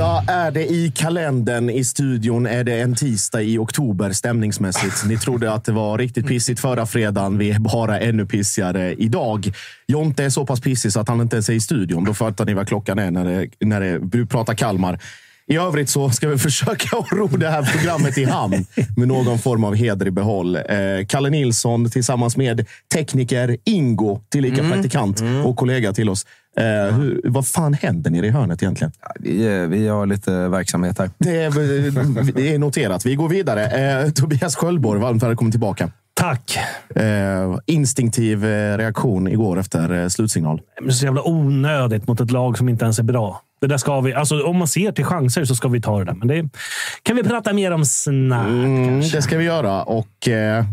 Fredag är det i kalendern. I studion är det en tisdag i oktober stämningsmässigt. Ni trodde att det var riktigt pissigt förra fredagen. Vi är bara ännu pissigare idag. Jonte är så pass pissig så att han inte ens är i studion. Då fattar ni vad klockan är när, det, när det, vi pratar Kalmar. I övrigt så ska vi försöka att ro det här programmet i hamn med någon form av heder i behåll. Eh, Kalle Nilsson tillsammans med tekniker Ingo, tillika praktikant och kollega till oss. Eh, hur, vad fan händer nere i hörnet egentligen? Vi, vi har lite verksamhet här. Det är, det är noterat. Vi går vidare. Eh, Tobias Sköldborg, varmt välkommen tillbaka. Tack! Eh, instinktiv eh, reaktion igår efter eh, slutsignal. Så jävla onödigt mot ett lag som inte ens är bra. Det där ska vi, alltså, om man ser till chanser så ska vi ta det där. Men det kan vi prata mer om snart. Mm, det ska vi göra. Och eh,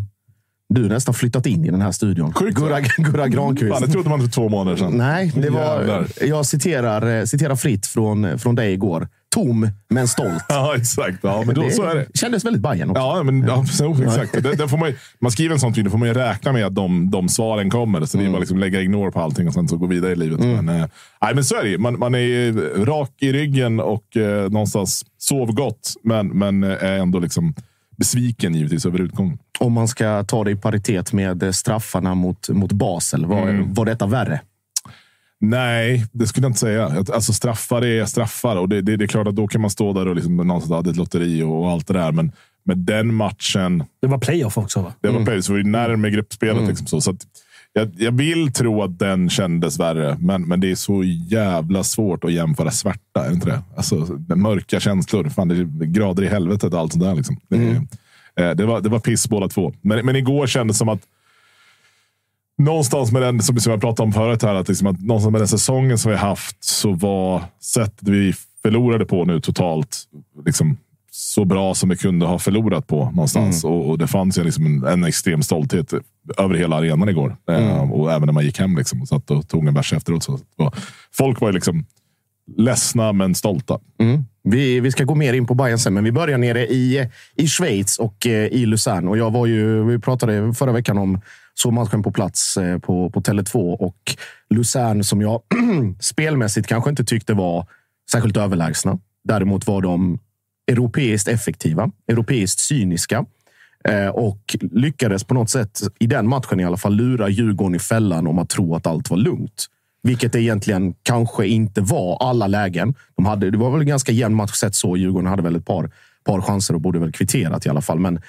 du har nästan flyttat in i den här studion. Sjukt? Gurra, Gurra Granqvist. Fan, det trodde man för två månader sedan. Nej, det var, jag citerar, eh, citerar fritt från, från dig igår. Tom, men stolt. Ja, exakt. Ja, men då, så är det. kändes väldigt Bajen också. Ja, men, ja, exakt. Det, det får man, man skriver en sån tweet, då får man ju räkna med att de, de svaren kommer. Så det är bara liksom lägga ignore på allting och sen så gå vidare i livet. Men, eh, nej, men så är det ju. man, man är rak i ryggen och eh, någonstans sov gott, men, men eh, är ändå liksom besviken givetvis över utgången. Om man ska ta det i paritet med eh, straffarna mot, mot Basel. Var, Mm. var detta värre? Nej, det skulle jag inte säga. Alltså, straffar är straffar och det, det, det är klart att då kan man stå där och liksom någonstans hade ett lotteri och, och allt det där. Men, men den matchen, Det var playoff också va? det var mm. så var ju närmare gruppspelet. Liksom så. Så att, jag, jag vill tro att den kändes värre, men, men det är så jävla svårt att jämföra svärta. Är inte det? Alltså, mörka känslor. Fan, det är grader i helvetet och allt sånt där. Liksom. Det, eh, det, var, det var piss båda två. Men, men igår kändes som att någonstans med den, som som jag pratade om förut, här, att, liksom att någonstans med den säsongen som vi haft så var sättet vi förlorade på nu totalt liksom, så bra som vi kunde ha förlorat på någonstans. Och, och det fanns ju liksom en, en extrem stolthet över hela arenan igår. Eh, och även när man gick hem liksom, och satt och tog en bärs efteråt. Så, och folk var ju liksom ledsna men stolta. Mm. Vi, vi ska gå mer in på Bayern sen, men vi börjar nere i, i Schweiz och eh, i Luzern. Och jag var ju, vi pratade förra veckan om så matchen på plats eh, på, på Tele2 och Luzern som jag spelmässigt kanske inte tyckte var särskilt överlägsna. Däremot var de europeiskt effektiva, europeiskt cyniska eh, och lyckades på något sätt i den matchen i alla fall lura Djurgården i fällan om att tro att allt var lugnt. Vilket det egentligen kanske inte var alla lägen. De hade, det var väl en ganska jämn match sett så. Djurgården hade väl ett par, par chanser och borde väl kvitterat i alla fall. Men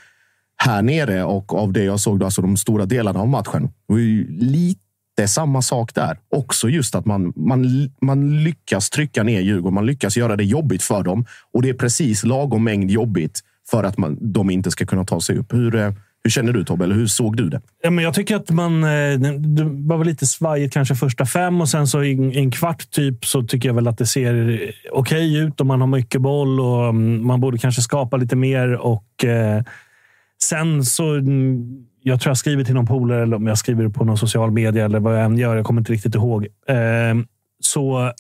här nere och av det jag såg, då, alltså de stora delarna av matchen, var ju lite det är samma sak där. Också just att man, man, man lyckas trycka ner Djurgården. Man lyckas göra det jobbigt för dem. Och det är precis lagom mängd jobbigt för att man, de inte ska kunna ta sig upp. Hur, eh, hur känner du Tobbe? Eller hur såg du det? Ja, men jag tycker att man eh, det var väl lite svajigt kanske första fem och sen så i en kvart typ så tycker jag väl att det ser eh, okej okay ut och man har mycket boll och mm, man borde kanske skapa lite mer. och eh, Sen så mm, jag tror jag skriver till någon polare eller om jag skriver på någon social media eller vad jag än gör. Jag kommer inte riktigt ihåg. Eh, så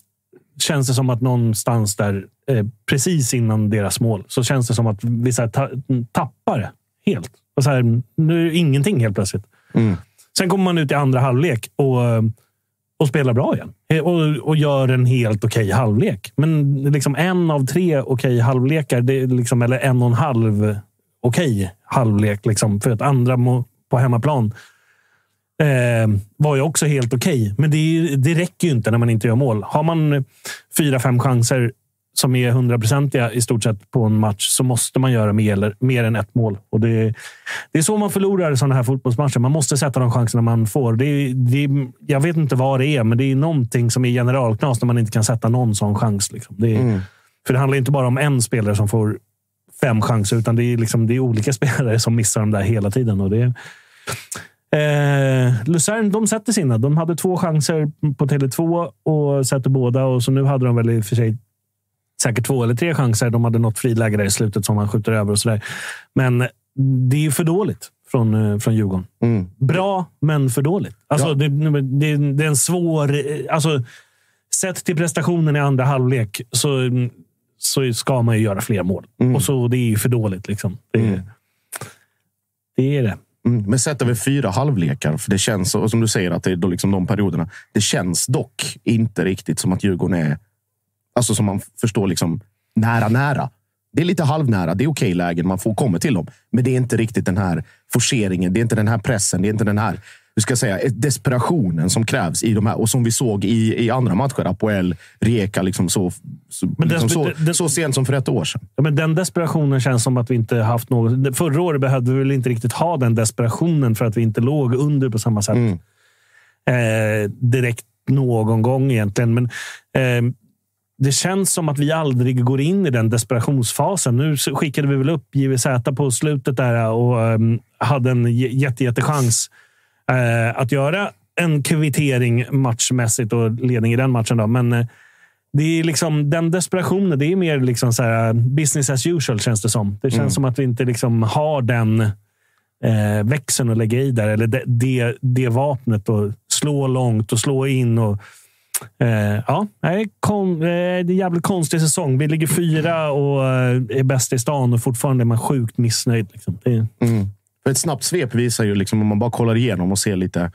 känns det som att någonstans där, eh, precis innan deras mål, så känns det som att vi så ta tappar det helt. Och så här, nu är det ingenting helt plötsligt. Mm. Sen kommer man ut i andra halvlek och, och spelar bra igen. Och, och gör en helt okej okay halvlek. Men liksom en av tre okej okay halvlekar, det liksom, eller en och en halv okej okay halvlek. Liksom, för att andra på hemmaplan eh, var ju också helt okej. Okay. Men det, det räcker ju inte när man inte gör mål. Har man fyra, fem chanser som är hundraprocentiga i stort sett på en match så måste man göra mer, mer än ett mål. Och det, det är så man förlorar sådana här fotbollsmatcher. Man måste sätta de chanserna man får. Det, det, jag vet inte vad det är, men det är någonting som är generalknas när man inte kan sätta någon sån chans. Liksom. Det, mm. För det handlar inte bara om en spelare som får fem chanser, utan det är, liksom, det är olika spelare som missar dem där hela tiden. Och det, eh, Luzern de sätter sina. De hade två chanser på Tele2 och sätter båda. Och så nu hade de väl i och för sig säkert två eller tre chanser. De hade något friläge där i slutet som man skjuter över och sådär. Men det är för dåligt från, eh, från Djurgården. Mm. Bra, men för dåligt. Alltså, ja. det, det, det, är en svår... Alltså, sett till prestationen i andra halvlek så så ska man ju göra fler mål. Mm. Och så Det är ju för dåligt. Liksom. Det, mm. det är det. Mm. Men sett över fyra halvlekar, för det känns, och som du säger, att det är då liksom de perioderna. Det känns dock inte riktigt som att Djurgården är, alltså som man förstår, liksom nära, nära. Det är lite halvnära. Det är okej lägen. Man får komma till dem. Men det är inte riktigt den här forceringen. Det är inte den här pressen. Det är inte den här hur ska jag säga, desperationen som krävs i de här och som vi såg i, i andra matcher. Apoel, Rijeka, liksom så, så, men liksom så, den, så sent som för ett år sedan. Ja, men den desperationen känns som att vi inte haft något. Förra året behövde vi väl inte riktigt ha den desperationen för att vi inte låg under på samma sätt. Mm. Eh, direkt någon gång egentligen. Men eh, det känns som att vi aldrig går in i den desperationsfasen. Nu skickade vi väl upp JVZ på slutet där och um, hade en jätte, jättechans eh, att göra en kvittering matchmässigt och ledning i den matchen. Då. Men eh, det är liksom den desperationen. Det är mer liksom så här, business as usual känns det som. Det känns mm. som att vi inte liksom har den eh, växeln att lägga i där. Eller det, det, det vapnet och slå långt och slå in. och Eh, ja, det är, kon, eh, det är en jävligt konstig säsong. Vi ligger fyra och eh, är bäst i stan och fortfarande är man sjukt missnöjd. Liksom. Det, mm. För ett snabbt svep visar ju, liksom, om man bara kollar igenom och ser lite,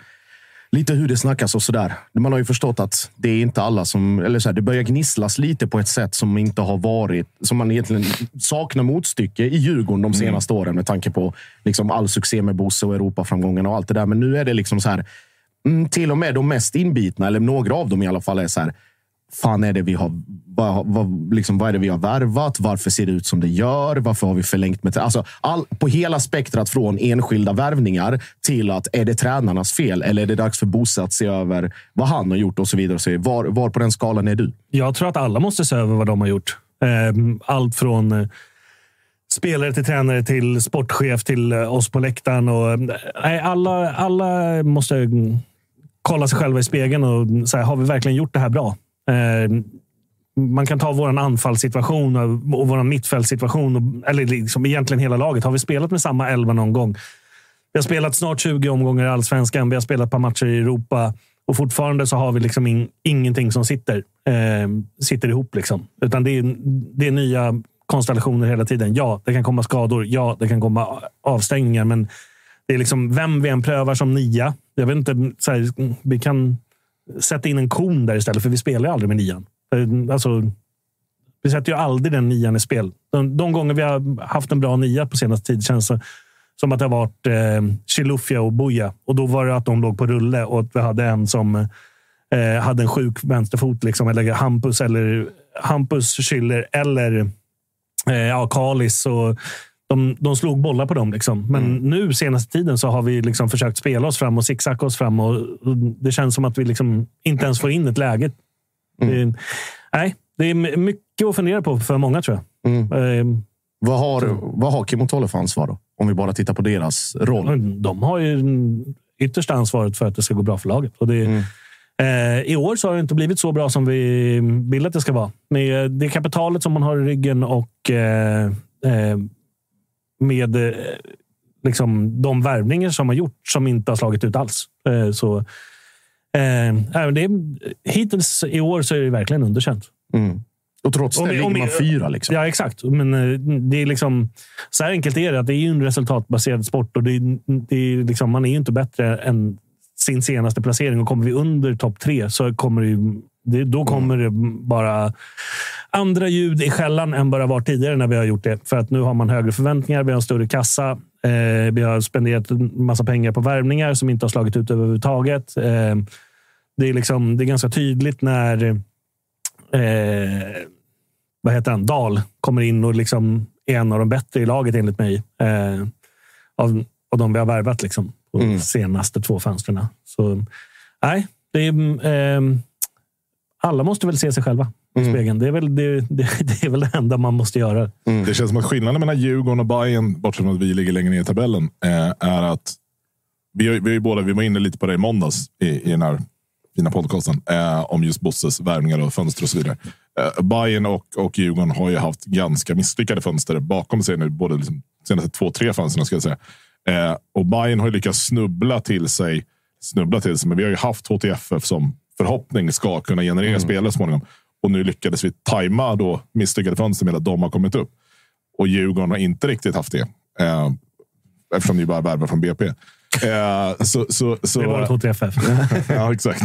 lite hur det snackas och sådär. Man har ju förstått att det är inte alla som... Eller så här, det börjar gnisslas lite på ett sätt som inte har varit... Som man egentligen saknar motstycke i Djurgården de mm. senaste mm. åren med tanke på liksom all succé med Bosse och Europaframgången och allt det där. Men nu är det liksom så här... Mm, till och med de mest inbitna, eller några av dem i alla fall, är så här fan är det vi har, vad, vad, liksom, vad är det vi har värvat? Varför ser det ut som det gör? Varför har vi förlängt med... Alltså, all, på hela spektrat från enskilda värvningar till att är det tränarnas fel eller är det dags för Bosse att se över vad han har gjort och så vidare. Och så vidare. Var, var på den skalan är du? Jag tror att alla måste se över vad de har gjort. Ehm, allt från eh, spelare till tränare till sportchef till eh, oss på läktaren. Och, eh, nej, alla, alla måste kolla sig själva i spegeln och säga, har vi verkligen gjort det här bra? Eh, man kan ta vår anfallssituation och vår mittfältssituation, eller liksom egentligen hela laget. Har vi spelat med samma elva någon gång? Vi har spelat snart 20 omgångar i allsvenskan. Vi har spelat ett par matcher i Europa och fortfarande så har vi liksom in, ingenting som sitter, eh, sitter ihop. Liksom. Utan det är, det är nya konstellationer hela tiden. Ja, det kan komma skador. Ja, det kan komma avstängningar. Men det är liksom vem vi än prövar som nia. Jag vet inte, så här, vi kan sätta in en kon där istället, för vi spelar ju aldrig med nian. Eh, alltså, vi sätter ju aldrig den nian i spel. De, de gånger vi har haft en bra nia på senaste tid känns det som att det har varit eh, Chilufya och Buya. Och då var det att de låg på rulle och att vi hade en som eh, hade en sjuk vänsterfot. Liksom, eller Hampus, eller Hampus Schiller eller eh, ja, Kalis. Och de, de slog bollar på dem. Liksom. Men Mm. nu senaste tiden så har vi liksom försökt spela oss fram och zigzacka oss fram. Och, och det känns som att vi liksom inte ens får in ett läge. Mm. Det, nej, det är mycket att fundera på för många tror jag. Mm. Eh, Vad har, vad har Kim och Tolle för ansvar då? Om vi bara tittar på deras roll. De har ju yttersta ansvaret för att det ska gå bra för laget. Och det, Mm. eh, I år så har det inte blivit så bra som vi vill att det ska vara. Med det kapitalet som man har i ryggen och eh, eh, med eh, liksom de värvningar som har gjort som inte har slagit ut alls. Eh, så, eh, det, hittills i år så är det verkligen underkänt. Mm. Och trots det ligger man fyra. Liksom. Ja, exakt. Men eh, det är liksom, så här enkelt är det. Att det är ju en resultatbaserad sport och det, det är liksom, man är ju inte bättre än sin senaste placering. Och kommer vi under topp tre så kommer det, ju, det då kommer det bara andra ljud i skällan än bara var tidigare när vi har gjort det. För att nu har man högre förväntningar, vi har en större kassa. Eh, vi har spenderat en massa pengar på värvningar som inte har slagit ut överhuvudtaget. Eh, det, är liksom, det är ganska tydligt när eh, vad heter han? Dahl kommer in och liksom är en av de bättre i laget enligt mig. Eh, av, av de vi har värvat liksom, på de senaste två fönstren. Så nej, det är, eh, alla måste väl se sig själva i spegeln. Det är, väl, det, det, det är väl det enda man måste göra. Det känns som att skillnaden mellan Djurgården och Bayern, bortsett från att vi ligger längre ner i tabellen, eh, är att vi, har- vi, har båda, vi var inne lite på det i måndags i, i den här fina podcasten eh, om just Bosses värvningar och fönster och så vidare. Eh, Bayern och, och Djurgården har ju haft ganska misslyckade fönster bakom sig nu, både liksom senaste två, tre fönstren ska jag säga. Eh, och Bayern har ju lyckats snubbla till sig, snubbla till sig, men vi har ju haft HTFF som förhoppning ska kunna generera spelare småningom. Och nu lyckades vi tajma då misslyckade fönster med att de har kommit upp. Och Djurgården har inte riktigt haft det. Eh, eftersom ni bara värvar från BP. Eh, så, så, så, Det var ett HTFF. ja, exakt.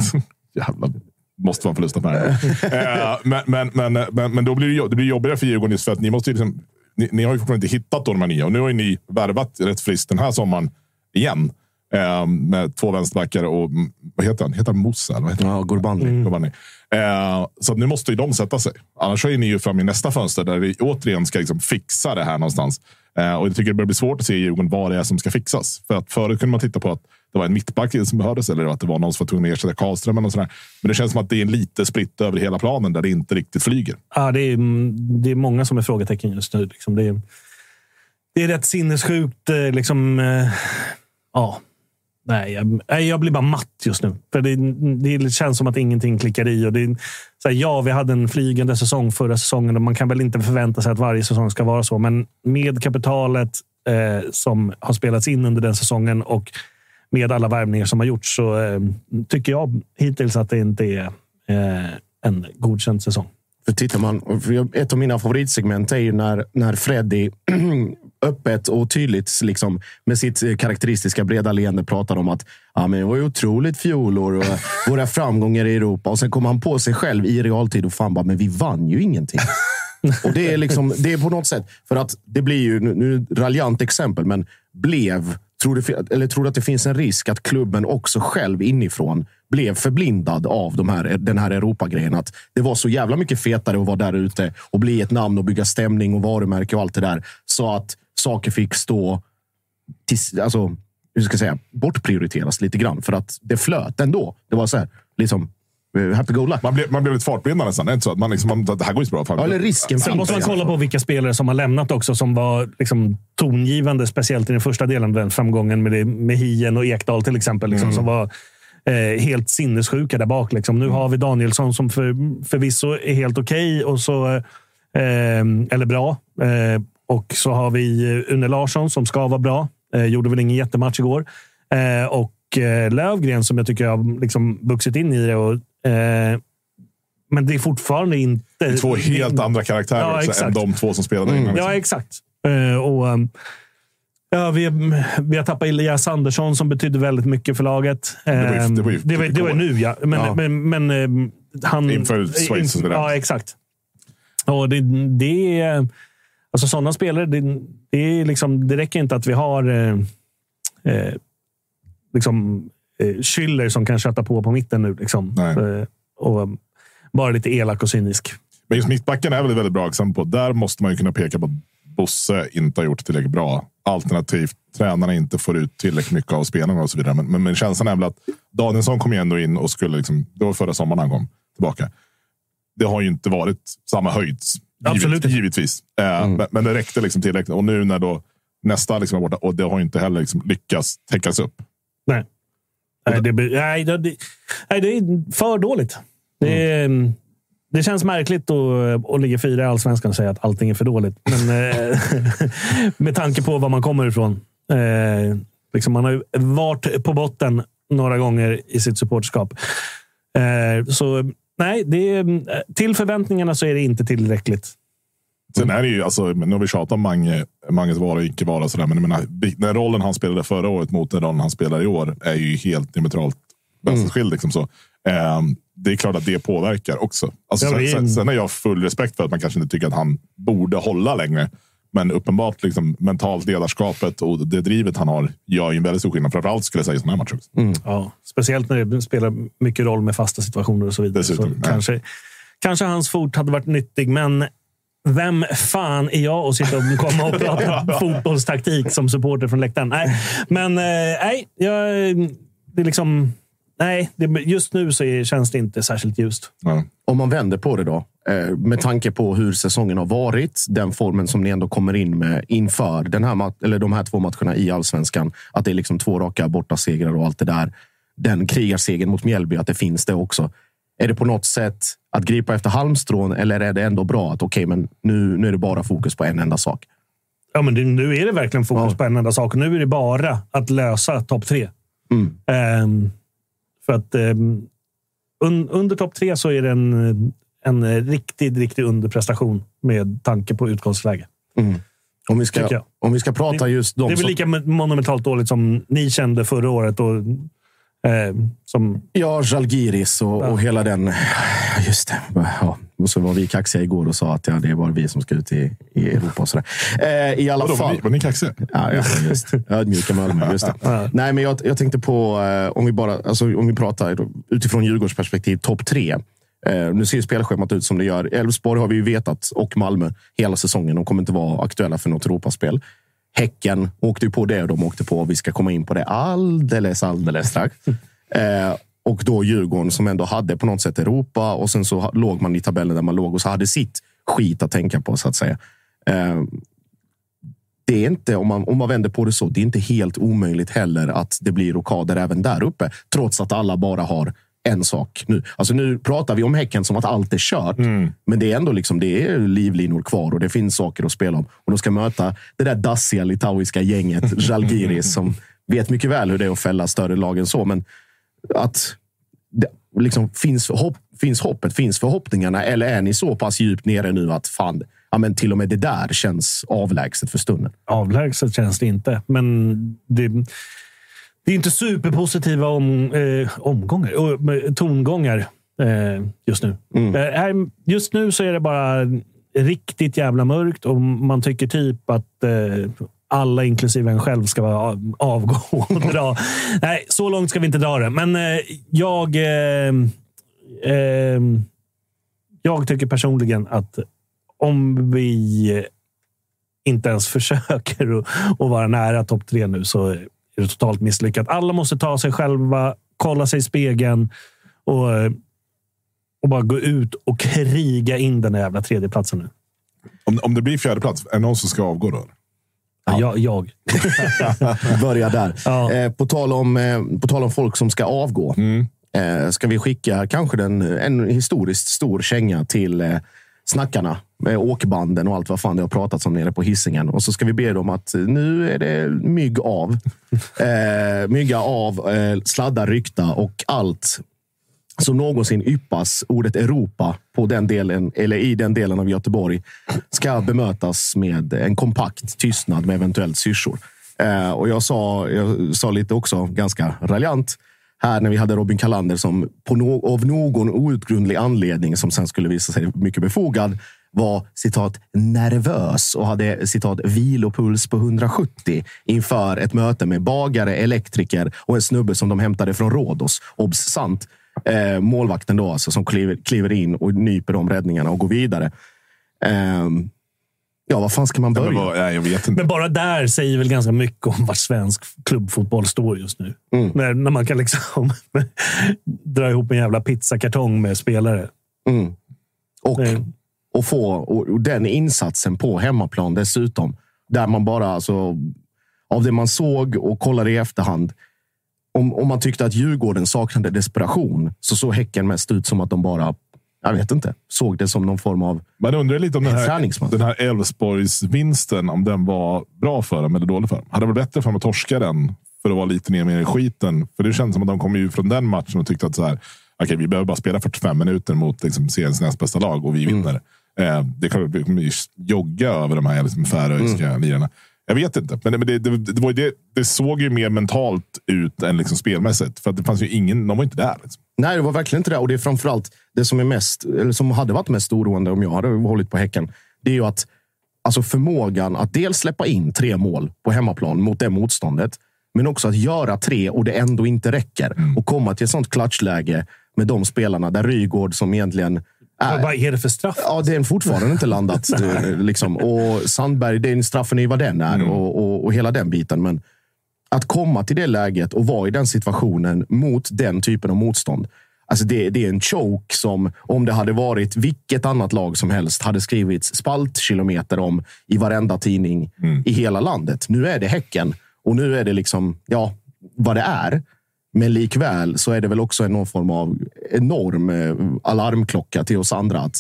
Jävlar. Måste vara en förlustaffär. eh, men, men, men, men, men då blir det, det blir jobbigare för Djurgården just för att ni måste ju liksom, ni, ni har ju fortfarande inte hittat då de här nya. Och nu har ju ni värvat rätt friskt den här sommaren igen. Eh, med två vänsterbackar och mm, vad heter han? Heter han eller Vad heter han? Ja, Gurbanli. Gurbanli. Eh, så nu måste ju de sätta sig. Annars är ni ju fram i nästa fönster där vi återigen ska liksom fixa det här någonstans. Eh, och jag tycker det börjar bli svårt att se i Djurgården vad det är som ska fixas. För att förut kunde man titta på att det var en mittback som behövdes eller att det var någon som var tvungen att ersätta Karlström. Och sådär. Men det känns som att det är en lite spritt över hela planen där det inte riktigt flyger. Ja, det, är, det är många som är frågetecken just nu. Liksom det, är, det är rätt sinnessjukt. eh, Liksom, eh, ja. Nej, jag, jag blir bara matt just nu. För det, det känns som att ingenting klickar i. Och det, är, så här, ja, vi hade en flygande säsong förra säsongen och man kan väl inte förvänta sig att varje säsong ska vara så. Men med kapitalet eh, som har spelats in under den säsongen och med alla värvningar som har gjorts så eh, tycker jag hittills att det inte är eh, en godkänd säsong. För tittar man, för ett av mina favoritsegment är ju när, när Freddy öppet och tydligt liksom, med sitt eh, karaktäristiska breda leende pratar om att ja, men det var ju otroligt fjolår och våra framgångar i Europa. Och sen kommer han på sig själv i realtid och fan bara, men vi vann ju ingenting. Och det är liksom, det är på något sätt, för att det blir ju, nu, nu raljant exempel, men blev, tror du, eller tror du att det finns en risk att klubben också själv inifrån blev förblindad av de här, den här Europagrejen? Att det var så jävla mycket fetare att vara där ute och bli ett namn och bygga stämning och varumärke och allt det där. Så att saker fick stå, till, alltså, hur ska jag säga, bortprioriteras lite grann. För att det flöt ändå. Det var så här, liksom, eh, happy go lucky. Man blev, man blev lite fartblinda nästan. Det är inte så att man liksom, man, det här går ju så bra. Fan. Ja, eller risken Sen måste man kolla på vilka spelare som har lämnat också, som var liksom tongivande, speciellt i den första delen av den framgången med, det, med Hien och Ekdal till exempel, liksom, som var eh, helt sinnessjuka där bak. Liksom. Nu har vi Danielsson som för, förvisso är helt okej, och så eh, eller bra. Eh, och så har vi eh, Une Larsson som ska vara bra. Eh, gjorde väl ingen jättematch igår. Eh, och eh, Lövgren som jag tycker har liksom vuxit in i det. Och, eh, men det är fortfarande inte... Det är två helt andra karaktärer Ja, också, än de två som spelade innan. liksom. Ja, exakt. Eh, och, um, ja, vi, vi har tappat Elias Andersson som betydde väldigt mycket för laget. var ju- Ehm, det var ju det var, det var nu, ja. Men, Ja. men, men ehm, han... Inför Schweiz sådär. Ja, exakt. Och det, det är... Alltså sådana spelare, det, det, är liksom, det räcker inte att vi har eh, eh, liksom eh, Schüller som kan köta på på mitten nu. Liksom. Nej. Eh, och bara lite elak och cynisk. Men just mittbacken är väl väldigt bra exempel på. Där måste man ju kunna peka på att Bosse inte har gjort tillräckligt bra. Alternativt tränarna inte får ut tillräckligt mycket av spelarna och så vidare. Men, men, men känslan är väl att Danielsson kom ju ändå in och skulle liksom. Det var förra sommaren han kom tillbaka. Det har ju inte varit samma höjd. Absolut inte. givetvis. Eh, men, men det räckte liksom tillräckligt. Och nu när då nästa liksom var borta och det har inte heller liksom lyckats täckas upp. Nej. Nej, det, nej, det, nej, det är för dåligt. Det, är, det känns märkligt att, att ligga fyra i allsvenskan och säga att allting är för dåligt. Men eh, med tanke på var man kommer ifrån. Eh, liksom man har ju varit på botten några gånger i sitt supporterskap. Eh, så nej, det är, till förväntningarna så är det inte tillräckligt. Sen är det ju, alltså, nu har vi tjatat om Mange, Manges vara och icke vara. Sådär, men jag menar, den rollen han spelade förra året mot den rollen han spelar i år är ju helt diametralt väsensskild. Liksom så. Ehm, det är klart att det påverkar också. Alltså, Ja, sen, sen, sen har jag full respekt för att man kanske inte tycker att han borde hålla längre. Men uppenbart liksom, mentalt ledarskapet och det drivet han har gör ju en väldigt stor skillnad. Framförallt skulle jag säga i sådana här matcher. Också. Ja, speciellt när det spelar mycket roll med fasta situationer och så vidare. Dessutom, så kanske, kanske hans fot hade varit nyttig, men vem fan är jag att sitta och komma och prata fotbollstaktik som supporter från läktaren? Nej, men eh, nej, jag, det är liksom... Nej, det, just nu så är, känns det inte särskilt ljust. Ja. Om man vänder på det då, med tanke på hur säsongen har varit, den formen som ni ändå kommer in med inför den här eller de här två matcherna i allsvenskan. Att det är liksom två raka bortasegrar och allt det där. Den krigarsegern mot Mjällby, att det finns det också. Är det på något sätt att gripa efter halmstrån eller är det ändå bra att okej, men nu, nu är det bara fokus på en enda sak? Ja, men det, nu är det verkligen fokus Ja. på en enda sak. Nu är det bara att lösa topp tre. Mm. Ehm, för att ehm, un, under topp tre så är det en, en riktig, riktig underprestation med tanke på utgångsläge. Om vi ska, om vi ska prata just de Det är väl som... lika monumentalt dåligt som ni kände förra året. Och, eh, som, Ja, Žalgiris och, och hela den... Ja, Just det. Ja. Och så var vi kaxiga igår och sa att ja, det är bara vi som ska ut i, i Europa. Och sådär. Eh, I alla Vadå, var, fall... ni, var ni kaxiga? Ja, ja, just. Ödmjuka Malmö, just det. Nej, men jag, jag tänkte på, eh, om vi bara, alltså, om vi pratar utifrån Djurgårds perspektiv, topp tre. Eh, nu ser spelschemat ut som det gör. Elfsborg har vi ju vetat, och Malmö, hela säsongen. De kommer inte vara aktuella för något Europaspel. Häcken åkte ju på det och de åkte på. Vi ska komma in på det alldeles, alldeles strax. Eh, och då Djurgården som ändå hade på något sätt Europa och sen så låg man i tabellen där man låg och så hade sitt skit att tänka på så att säga. Eh, det är inte, om man, om man vänder på det så, det är inte helt omöjligt heller att det blir rockader även där uppe. Trots att alla bara har en sak nu. Alltså nu pratar vi om Häcken som att allt är kört. Men det är ändå liksom, det är livlinor kvar och det finns saker att spela om. Och de ska möta det där dassiga litauiska gänget, Žalgiris, som vet mycket väl hur det är att fälla större lag än så. Men att det liksom finns, hopp, finns hoppet, finns förhoppningarna? Eller är ni så pass djupt nere nu att fan, ja, men till och med det där känns avlägset för stunden? avlägset känns det inte, men det, det är inte superpositiva om, eh, omgångar, eh, tongångar eh, just nu. Eh, här- just nu så är det bara riktigt jävla mörkt och man tycker typ att eh, alla, inklusive en själv, ska vara av- avgå och dra. Nej, så långt ska vi inte dra det. Men eh, jag... Eh, eh, jag tycker personligen att om vi inte ens försöker att vara nära topp tre nu så är det totalt misslyckat. Alla måste ta sig själva, kolla sig i spegeln och, och bara gå ut och kriga in den där jävla tredjeplatsen nu. Om, om det blir fjärde plats, är det någon som ska avgå då? Ja. Jag, jag. Börja där. Ja. Eh, på, tal om, eh, på tal om folk som ska avgå. Eh, ska vi skicka kanske den, en historiskt stor känga till eh, snackarna med åkbanden och allt vad fan det har pratats om nere på hissingen. Och så ska vi be dem att eh, nu är det mygg av. Eh, mygga av, eh, sladda rykta och allt som någonsin yppas ordet Europa på den delen, eller i den delen av Göteborg ska bemötas med en kompakt tystnad med eventuellt syrsor. Eh, och jag sa, jag sa lite också, ganska raljant, här när vi hade Robin Kalander som på no av någon outgrundlig anledning, som sen skulle visa sig mycket befogad, var citat nervös och hade citat vilopuls på 170 inför ett möte med bagare, elektriker och en snubbe som de hämtade från Rhodos. Obs! sant. Eh, målvakten då alltså, som kliver, kliver in och nyper de räddningarna och går vidare. Ehm, ja, vad fan ska man Men börja? vad, nej, jag vet inte. Men bara där säger väl ganska mycket om var svensk klubbfotboll står just nu. När, när man kan liksom dra ihop en jävla pizzakartong med spelare. Mm. Och, och få och, och den insatsen på hemmaplan dessutom. Där man bara, alltså, av det man såg och kollade i efterhand. Om, om man tyckte att Djurgården saknade desperation så såg Häcken mest ut som att de bara, jag vet inte, såg det som någon form av... Man undrar lite om den här, den här Elfsborgs-vinsten, om den var bra för dem eller dålig för dem. Hade det varit bättre för dem att torska den för att vara lite ner med i skiten? För det känns som att de kom ju från den matchen och tyckte att så här, okay, vi behöver bara spela 45 minuter mot liksom, seriens näst bästa lag och vi vinner. Eh, det vi kommer ju jogga över de här liksom, färöiska lirarna. Jag vet inte, men, det, det, det, var det, det såg ju mer mentalt ut än liksom spelmässigt. För att det fanns ju ingen, de var inte där. Liksom. Nej, det var verkligen inte det. Och det är framförallt det som är mest, eller som hade varit mest oroande om jag hade hållit på Häcken. Det är ju att alltså förmågan att dels släppa in tre mål på hemmaplan mot det motståndet, men också att göra tre och det ändå inte räcker. Och komma till ett sånt klatschläge med de spelarna där Rygård som egentligen är, Vad är det för straff? Ja, det är fortfarande inte landat. eh, liksom. Och Sandberg, den straffen är ju vad den är och, och, och hela den biten. Men att komma till det läget och vara i den situationen mot den typen av motstånd. Alltså det, det är en choke som, om det hade varit vilket annat lag som helst, hade skrivits spaltkilometer om i varenda tidning i hela landet. Nu är det Häcken och nu är det liksom, ja, vad det är. Men likväl så är det väl också en någon form av enorm eh, alarmklocka till oss andra. att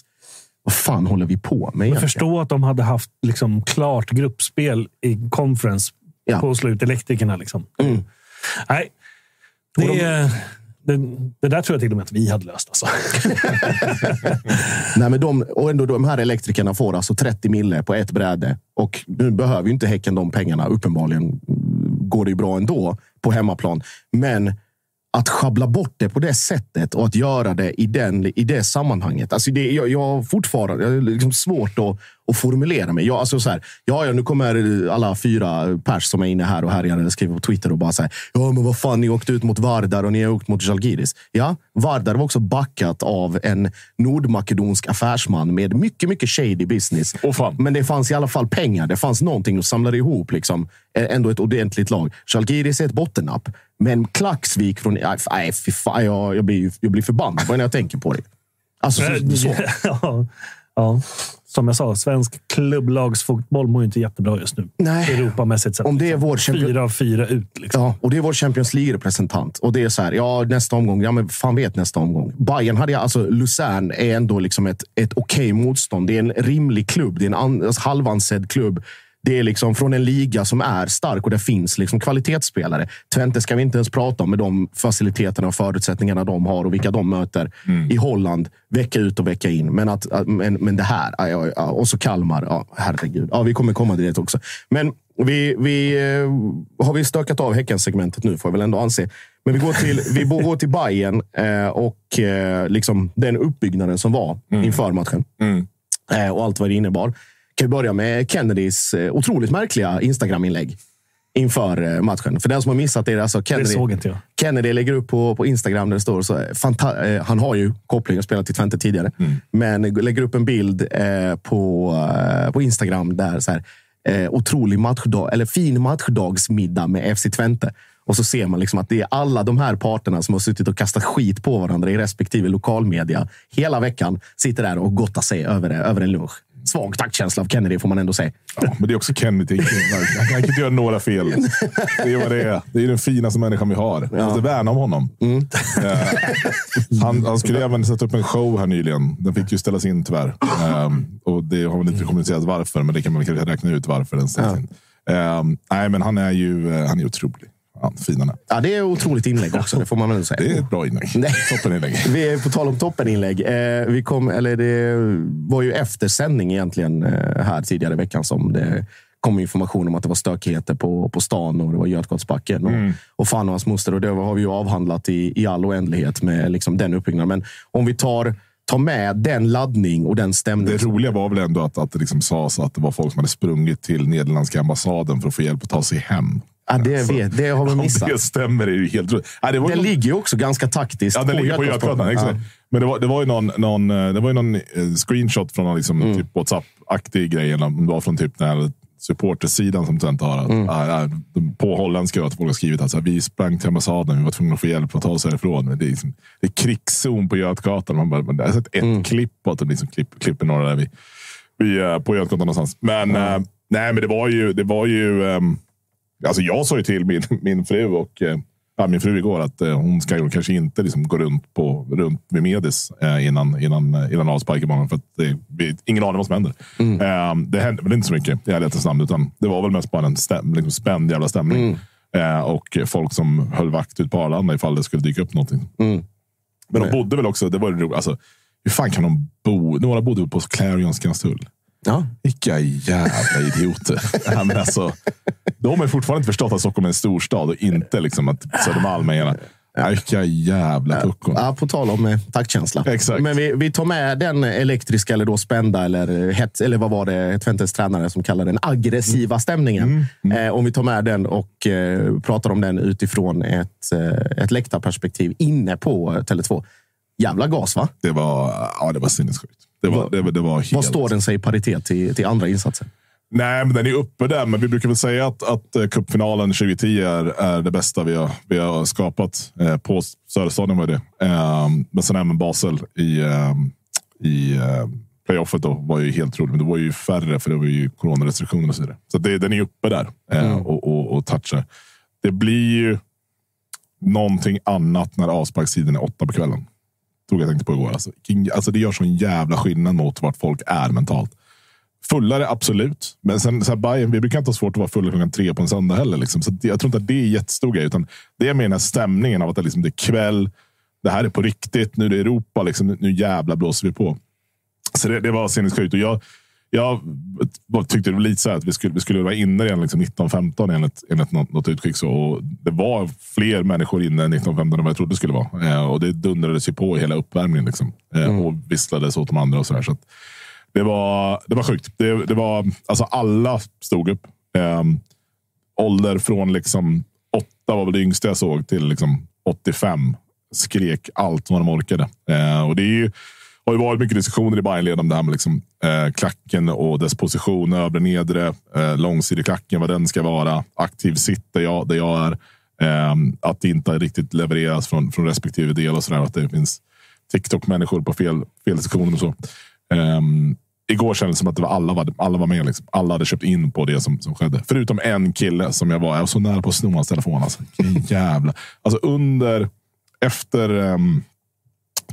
Vad fan håller vi på med Men egentligen? förstå att de hade haft liksom, klart gruppspel i conference Ja. på slut. Elektrikerna. Liksom. Mm. Nej, det, det, det där tror jag till och med att vi hade löst. Alltså. Nej, men de, och ändå de här elektrikerna får alltså 30 mille på ett bräde. Och nu behöver ju inte Häcken de pengarna. Uppenbarligen går det ju bra ändå på hemmaplan. Men att schabbla bort det på det sättet och att göra det i, den, i det sammanhanget. Alltså det, jag, jag har fortfarande jag liksom svårt att, att formulera mig. Jag, alltså så här, ja, ja, nu kommer alla fyra pers som är inne här och härjar eller skriver på Twitter och bara säger ja, men vad fan, ni åkte ut mot Vardar och ni har åkt mot Žalgiris. Ja, Vardar var också backat av en nordmakedonsk affärsman med mycket, mycket shady business. Åh, fan. Men det fanns i alla fall pengar. Det fanns någonting att samla ihop. Liksom. Ändå ett ordentligt lag. Žalgiris är ett bottennapp. Men Klaxvik från... Nej, fy fan, jag, jag, blir, jag blir förbannad när jag tänker på det. Alltså, så, så. ja, ja. Som jag sa, svensk klubblagsfotboll mår inte jättebra just nu. Nej. Europamässigt sett. Om det är vår champion- Fyra av fyra ut. Liksom. Ja, och det är vår Champions League-representant. Och det är så här, ja, nästa omgång. Ja, men fan vet nästa omgång. Bayern hade jag, alltså Luzern är ändå liksom ett, ett okej motstånd. Det är en rimlig klubb. Det är en an, alltså, halvansedd klubb. Det är liksom från en liga som är stark och det finns liksom kvalitetsspelare. Twente ska vi inte ens prata om med de faciliteterna och förutsättningarna de har och vilka de möter i Holland vecka ut och vecka in. Men, att, men, men det här, och så Kalmar. Ja, herregud. Ja, vi kommer komma till det också. Men vi, vi eh, har vi stökat av Häcken-segmentet nu, får jag väl ändå anse. Men vi går till, vi går till Bayern eh, och eh, liksom den uppbyggnaden som var inför matchen. Eh, och allt vad det innebar. Kan vi börja med Kennedys eh, otroligt märkliga Instagram-inlägg inför eh, matchen. För den som har missat det, är alltså Kennedy, såg inte jag. Kennedy lägger upp på, på Instagram där det står så. här, Fanta eh, han har ju koppling och spelat till Twente tidigare. Men lägger upp en bild eh, på, eh, på Instagram där så här, eh, otrolig matchdag, eller fin matchdagsmiddag med FC Twente. Och så ser man liksom att det är alla de här parterna som har suttit och kastat skit på varandra i respektive lokalmedia hela veckan. Sitter där och gottar sig över, över en lunch. Svag taktkänsla av Kennedy får man ändå säga. Ja, men det är också Kennedy. Han kan inte göra några fel. Det är vad det är. Det är den finaste människan vi har. Vi måste värna om honom. Eh, han, han skulle även sätta upp en show här nyligen. Den fick ju ställas in tyvärr. Eh, och det har väl inte kommunicerats varför, men det kan man kanske räkna ut varför den ställs in. Eh, nej, men han är ju eh, han är otrolig. Han, finarna. Ja, det är otroligt inlägg också, det får man väl säga. Det är ett bra inlägg. Nej. Vi är på tal om toppeninlägg. Eh, vi kom, eller det var ju efter sändning egentligen eh, här tidigare i veckan som det kom information om att det var stökigheter på, på stan och det var Götgatsbacken och, och fan och hans moster. Och det har vi ju avhandlat i, i all oändlighet med liksom den uppbyggnaden. Men om vi tar ta med den laddning och den stämning. Det roliga var väl ändå att, att det liksom sades att det var folk som hade sprungit till nederländska ambassaden för att få hjälp att ta sig hem. Ja, det, Alltså, vet, det har man Om missat. det stämmer är ju helt roligt. Ja, det var Den någon- ligger ju också ganska taktiskt Ja, den ligger på Götgatan. Exakt. Men det var, det var ju någon, någon, eh, det var ju någon eh, screenshot från någon liksom, Mm. typ WhatsApp-aktig grej. Eller om det var från typ den supportersidan som sen har. att, Mm. ja, de- på holländska att folk har skrivit att så här, vi sprang till ambassaden. Vi var tvungna att få hjälp att ta oss härifrån. Det, är liksom, det är krigszon på Götgatan. Man bara, jag har sett ett Mm. klipp på att det liksom klipp, klipper några där vi, vi är på Götgatan någonstans. Men, eh, nej, men det var ju... Det var ju ehm, Alltså jag sa ju till min, min fru och eh, ja, min fru igår att eh, hon ska kanske inte liksom gå runt, på, runt med Medis eh, innan, innan, innan avspark i banan. För att det, vi, ingen aning vad som händer. Eh, det hände väl inte så mycket i ärlighetens namn. Utan det var väl mest bara en stäm, liksom spänd jävla stämning. Eh, och folk som höll vakt ut på Arlanda ifall det skulle dyka upp någonting. Men de bodde väl också, det var alltså, hur fan kan de bo? Några bodde på Clarion Skanstull. Ja. Vilka jävla idioter. ja, men alltså, de har fortfarande inte förstått att Stockholm är en storstad och inte liksom att Södermalm är ena. Vilka jävla puckon. Ja, på tal om eh, taktkänsla. Exakt. Men vi, vi tar med den elektriska eller då spända eller het, eller vad var det Twentes tränare som kallar den aggressiva stämningen. Eh, om vi tar med den och eh, pratar om den utifrån ett, eh, ett läktarperspektiv inne på eh, Tele2. Jävla gas va? Det var, ja, det var sinnessjukt. Det var, det, det var helt... Vad står den sig i paritet till, till andra insatser? Nej, men den är uppe där. Men vi brukar väl säga att, att eh, cupfinalen 2010 är, är det bästa vi har, vi har skapat. Eh, på Söderstadion var det. Eh, men sen även Basel i, eh, i eh, playoffet då var ju helt roligt. Men det var ju färre för det var ju coronarestriktioner och så vidare. Så det, den är uppe där eh, och, och, och touchar. Det blir ju någonting annat när avsparkstiden är åtta på kvällen. Tror jag tänkte på igår. Alltså, alltså det gör sån jävla skillnad mot vart folk är mentalt. Fullare, absolut. Men sen, så här, Bayern, vi brukar inte ha svårt att vara fulla klockan tre på en söndag heller. Liksom. Så det, jag tror inte att det är jättestor grej. Utan det är mer den här stämningen av att det, liksom, det är kväll. Det här är på riktigt. Nu är det Europa. Liksom, nu, nu jävla blåser vi på. Så det, det var sinnessjukt. Och jag, jag tyckte det var lite så här att vi skulle, vi skulle vara inne redan liksom 1915 enligt, enligt något, något utskick. Så, och det var fler människor inne 1915 än vad jag trodde det skulle vara. Eh, och det dundrades ju på i hela uppvärmningen. Liksom. Eh, Och visslades åt de andra och så där. Så det var, det var sjukt. Det, det var, alltså alla stod upp. Eh, ålder från liksom åtta var väl det yngsta jag såg till liksom 85. Skrek allt vad de orkade. Eh, och det är ju, har ju varit mycket diskussioner i Bayernled om det här med liksom, eh, klacken och dess position. Övre, nedre, eh, långsidig klacken, vad den ska vara. Aktiv sitt där jag, där jag är. Eh, att det inte riktigt levereras från, från respektive del och sådär. Att det finns TikTok-människor på fel, fel sektioner och så. Eh, igår kändes det som att det var alla, var, alla var med. Liksom. Alla hade köpt in på det som, som skedde. Förutom en kille som jag var, jag var så nära på att sno hans telefon. Alltså. Jävla. Alltså under, efter um,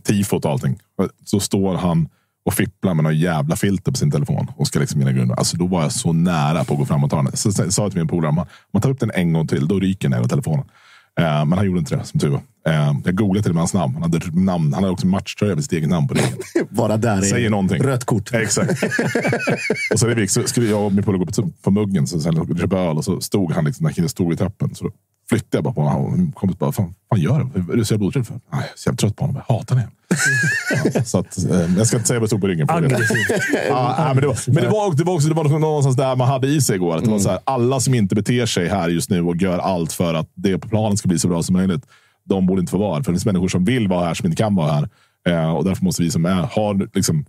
tifot och allting, så står han och fipplar med några jävla filter på sin telefon och ska liksom mina grunder. Alltså då var jag så nära på att gå fram och ta den. Så sa jag till min polare, om man tar upp den en gång till, då ryker den hela telefonen. Eh, men han gjorde inte det, som tur var. Eh, jag googlade till och med hans namn. Han hade, namn, han hade också matchtröja med sitt eget namn på ryggen. Bara där är Säger någonting. rött kort. Exakt. och så, är det så skulle jag och min polare gå på, på muggen så sen köpa öl och så stod han liksom, när killen stod vid trappen. Så flyttade jag bara på honom. Min kompis bara, fan, vad gör du? Är du så jävla för? Nej, jag så jävla trött på honom. Jag hatar honom. ja, så att, eh, jag ska inte säga vad det stod på ryggen. För det. Aggressivt. Ja, nej, men det var, men det var, det var också det var någonstans där man hade i sig igår. Att det var Mm. så här, alla som inte beter sig här just nu och gör allt för att det på planen ska bli så bra som möjligt. De borde inte få vara här. För det finns människor som vill vara här som inte kan vara här. Eh, och därför måste vi som är, har liksom,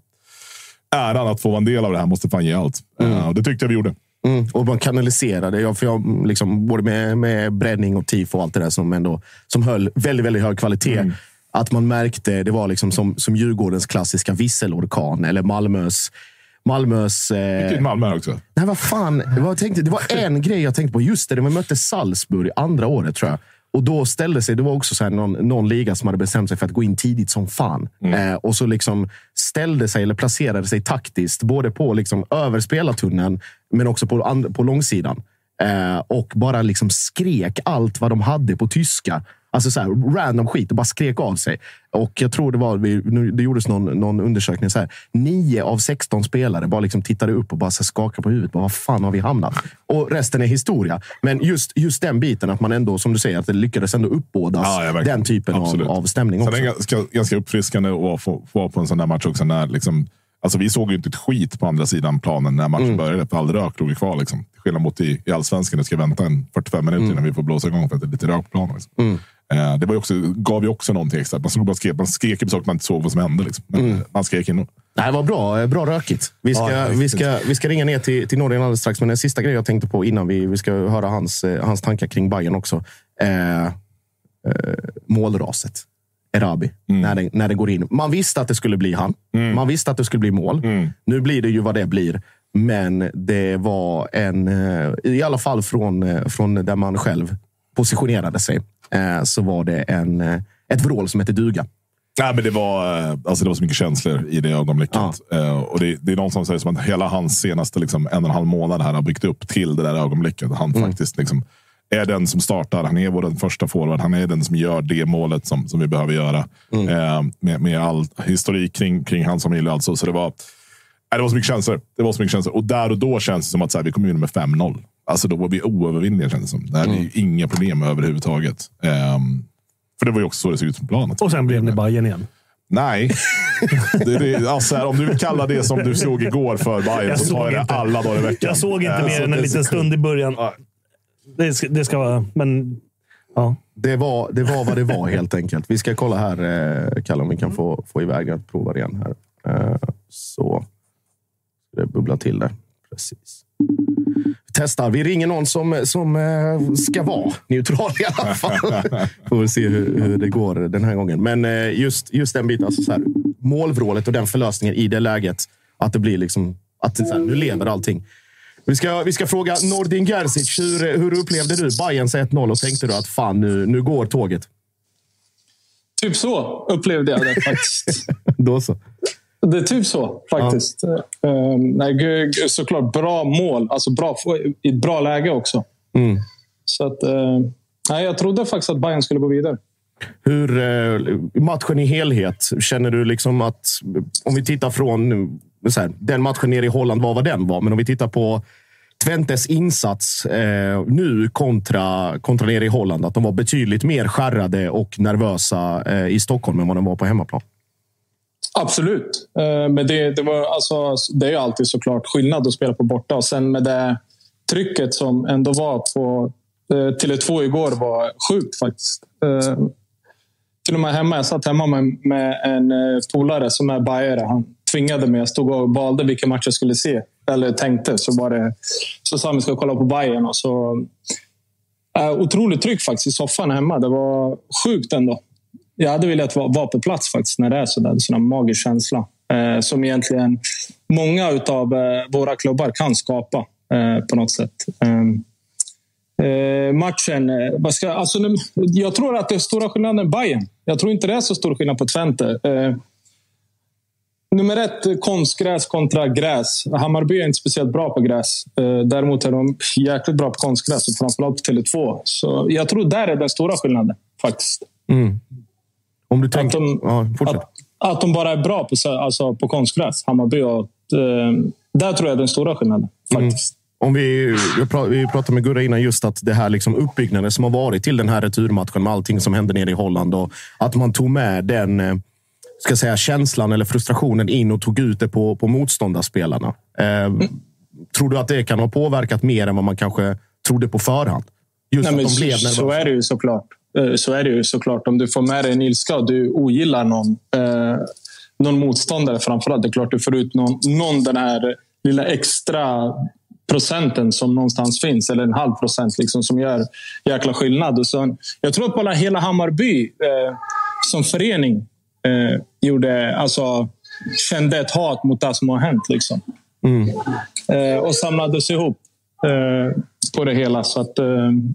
äran att få vara en del av det här måste fan ge allt. Eh, och det tyckte jag vi gjorde. Mm, och man kanaliserade. Jag, för jag, liksom, både med, med breddning och tifo och allt det där som, ändå, som höll väldigt, väldigt hög kvalitet. Mm. Att man märkte, det var liksom som, som Djurgårdens klassiska visselorkan eller Malmös Malmös... Eh, Till Malmö också. nej, vad fan. Jag tänkte, det var en grej jag tänkte på. Just det, när vi mötte Salzburg andra året tror jag. Och då ställde sig, det var också så här någon, någon liga som hade bestämt sig för att gå in tidigt som fan. Eh, och så liksom ställde sig, eller placerade sig taktiskt, både på liksom över spelartunneln, men också på, på långsidan. Eh, och bara liksom skrek allt vad de hade på tyska. Alltså så här, random skit och bara skrek av sig. Och jag tror det var, det gjordes någon, någon undersökning. Så här, nio av 16 spelare bara liksom tittade upp och bara så skakade på huvudet. Bara, vad fan har vi hamnat? Och resten är historia. Men just, just den biten, att man ändå, som du säger, att det lyckades ändå uppbådas Ja, ja, den typen av, av stämning också. är det ganska, ganska uppfriskande att få, få vara på en sån där match också. När liksom, alltså vi såg ju inte ett skit på andra sidan planen när matchen Mm. började. För all rök låg ju kvar. Liksom. Till skillnad mot i, i allsvenskan. Det ska vänta en 45 minuter Mm. innan vi får blåsa igång för att det är lite rök på planen. Liksom. Eh, det var också, gav ju också någonting extra. Man, bara skrek, man skrek på saker man inte såg vad som hände. Liksom. Men Mm. man skrek in. Nej, var bra, eh, bra rökigt. Vi ska, Ja, vi, ska, vi ska ringa ner till, till Norge alldeles strax. Men en sista grej jag tänkte på innan vi, vi ska höra hans, eh, hans tankar kring Bayern också. Eh, eh, målraset. Erabi. När, det, när det går in. Man visste att det skulle bli han. Man visste att det skulle bli mål. Nu blir det ju vad det blir. Men det var en, eh, i alla fall från, eh, från där man själv positionerade sig, eh, så var det en, ett vrål som hette duga. Nej, men det, var, alltså det var så mycket känslor i det ögonblicket. Eh, och det, det är någon som säger som att hela hans senaste liksom, en och en halv månad här har byggt upp till det där ögonblicket. Han faktiskt liksom, är den som startar. Han är vår första forward. Han är den som gör det målet som, som vi behöver göra. Eh, med, med all historik kring, kring hans familj. Alltså. Så det var, nej, det var så mycket känslor. Det var så mycket känslor. Och där och då känns det som att så här, vi kommer in med 5-0. Alltså då var vi oövervinnliga känns det som. Det här är ju inga problem överhuvudtaget. Ehm, för det var ju också så det såg ut på planet. Och sen blev ni Bayern igen. Nej. Det, det, alltså här, om du vill kalla det som du såg igår för Bayern Jag så tar såg jag det inte. alla dagar i veckan. Jag såg inte Eh, mer så än en liten stund i början. Det ska, det ska vara... Men... Ja. Det var, det var vad det var helt enkelt. Vi ska kolla här, eh, Kalle, om vi kan få, få iväg att prova igen. här. Eh, så det bubblar till där. Precis. Vi testar. Vi ringer någon som, som eh, ska vara neutral i alla fall. Får vi se hur, hur det går den här gången. Men just, just den biten, alltså så här, målvrålet och den förlösningen i det läget. Att det blir liksom, att här, nu lever allting. Vi ska, vi ska fråga Nordin Gerzic. Hur, hur upplevde du Bayerns 1-0 och tänkte du att fan, nu, nu går tåget? Typ så upplevde jag det faktiskt. Då så. Det är typ så faktiskt. Ehm, nej, g- g- såklart bra mål. Alltså bra, i ett bra läge också. Mm. Så att, eh, nej, jag trodde faktiskt att Bayern skulle gå vidare. Hur, eh, matchen i helhet, känner du liksom att... Om vi tittar från här, den matchen nere i Holland, var vad den var? Men om vi tittar på Twentes insats eh, nu kontra, kontra nere i Holland. Att de var betydligt mer skärrade och nervösa eh, i Stockholm än vad de var på hemmaplan. Absolut. Eh, Men det, det, var, alltså, det är ju alltid såklart skillnad att spela på borta. Och sen med det trycket som ändå var på eh, Tele2 igår var sjukt faktiskt. Eh, Till och med hemma. Jag satt hemma med, med en eh, polare som är bajare. Han tvingade mig. Jag stod och valde vilken match jag skulle se. Eller tänkte. Så, var det, så sa han att jag ska kolla på Bayern och så eh, otroligt tryck faktiskt i soffan hemma. Det var sjukt ändå. Jag hade velat vara, vara på plats faktiskt när det är sådär. En sån här magisk känsla. Eh, som egentligen många av eh, våra klubbar kan skapa eh, på något sätt. Ehm, eh, matchen... Eh, vad ska, alltså, nu- jag tror att det är stora skillnaden Bayern. Jag tror inte det är så stor skillnad på Twente. Eh, Nummer ett, konstgräs kontra gräs. Hammarby är inte speciellt bra på gräs. Eh, Däremot är de jäkligt bra på konstgräs, och framförallt på Tele2. Så jag tror där är den stora skillnaden, faktiskt. Om du Att tänker... de, ja, att, att de bara är bra på, så- alltså, på konstgräs, Hammarby. Och, eh, där tror jag är den stora skillnaden, faktiskt. Om vi, vi pratade med Gurra innan just att det här liksom uppbyggnaden som har varit till den här returmatchen med allting som hände nere i Holland och att man tog med den eh, ska säga, känslan eller frustrationen in och tog ut det på, på motståndarspelarna. Eh, Tror du att det kan ha påverkat mer än vad man kanske trodde på förhand? Just Nej, så, så nervösa. är det ju såklart. Eh, Så är det ju såklart. Om du får med dig en ilska och du ogillar någon, eh, någon motståndare framförallt. Det är klart du får ut någon, någon den här lilla extra procenten som någonstans finns. Eller en halv procent liksom, som gör jäkla skillnad. Och så, jag tror att bara hela Hammarby eh, som förening eh, gjorde, alltså, kände ett hat mot det som har hänt. Liksom. Eh, och samlades ihop eh, på det hela. Så att, eh,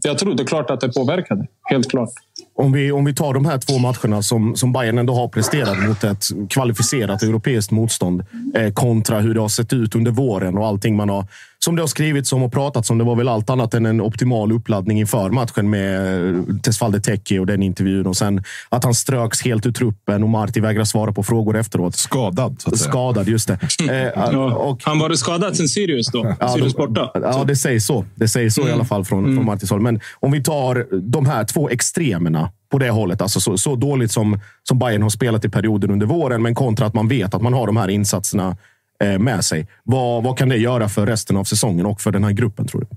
jag tror det är klart att det påverkade. Helt klart. Om vi, om vi tar de här två matcherna som, som Bayern ändå har presterat mot ett kvalificerat europeiskt motstånd eh, kontra hur det har sett ut under våren och allting man har som det har skrivits om och pratats om, det var väl allt annat än en optimal uppladdning inför matchen med eh, Tesfalde Teki och den intervjun. Och sen att han ströks helt ur truppen och Marti vägrar svara på frågor efteråt. Skadad, så att säga. Skadad, just det. Eh, och, Han var skadad sen Sirius då? Ja, Sirius borta? Ja, det sägs så. Det sägs så i alla fall från, från Martins håll. Men om vi tar de här två extremerna på det hållet. Alltså så, så dåligt som, som Bayern har spelat i perioden under våren, men kontra att man vet att man har de här insatserna eh, Eh, med sig. Vad, vad kan det göra för resten av säsongen och för den här gruppen, tror du?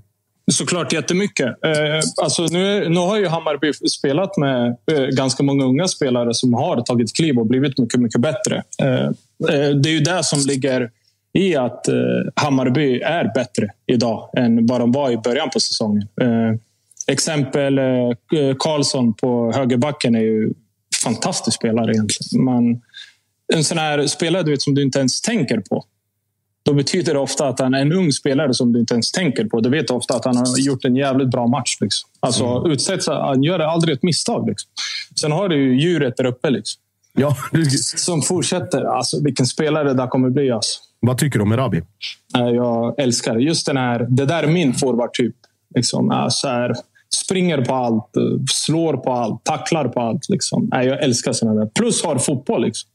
Såklart jättemycket. Eh, alltså nu, nu har ju Hammarby spelat med eh, ganska många unga spelare som har tagit kliv och blivit mycket, mycket bättre. Eh, det är ju det som ligger i att Hammarby är bättre idag än vad de var i början på säsongen. Exempel Karlsson på högerbacken är ju fantastisk spelare egentligen. Man, en sån här spelare du vet, som du inte ens tänker på då betyder det ofta att han är en ung spelare som du inte ens tänker på. Du vet ofta att han har gjort en jävligt bra match. Liksom. Alltså, utsätts, han gör aldrig ett misstag. Liksom. Sen har du ju djuret där uppe liksom, Ja, som fortsätter. Alltså, vilken spelare det där kommer bli. Alltså. vad tycker du om Erabi? Jag älskar just den här. Det där är min forward-typ. Liksom. Så här, springer på allt, slår på allt, tacklar på allt. Liksom. Jag älskar sådana där. Plus har fotboll. Liksom.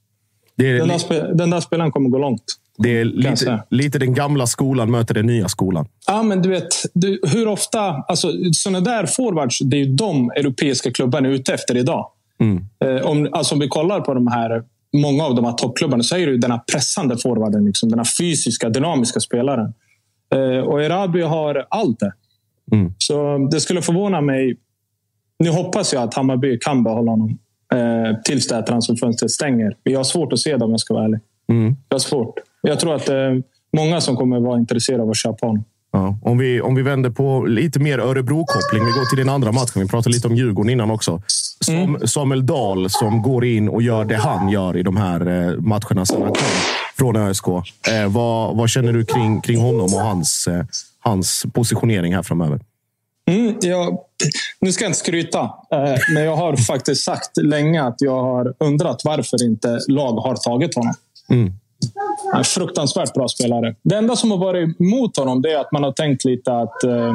Den, där den där spelaren kommer gå långt. Det är lite, lite den gamla skolan möter den nya skolan. Ja, men du vet, du, hur ofta... Alltså, såna där forwards, det är ju de europeiska klubbarna är ute efter idag. Eh, om, alltså, om vi kollar på de här, många av de här toppklubbarna så är det ju den här pressande forwarden. Liksom, den här fysiska, dynamiska spelaren. Eh, och Erabi har allt det. Så det skulle förvåna mig. Nu hoppas jag att Hammarby kan behålla honom eh, tills det här transferfönstret stänger. Jag har svårt att se det om jag ska vara ärlig. Jag har svårt. Jag tror att det är många som kommer vara intresserade av att köpa honom. Ja, om, vi, om vi vänder på lite mer Örebro-koppling. Vi går till den andra matchen. Vi pratade lite om Djurgården innan också. Som, Samuel Dahl som går in och gör det han gör i de här eh, matcherna sedan han kom från ÖSK. Eh, vad, vad känner du kring, kring honom och hans, eh, hans positionering här framöver? Mm, jag, nu ska jag inte skryta, eh, men jag har faktiskt sagt länge att jag har undrat varför inte lag har tagit honom. Är en fruktansvärt bra spelare. Det enda som har varit emot honom det är att man har tänkt lite att, eh,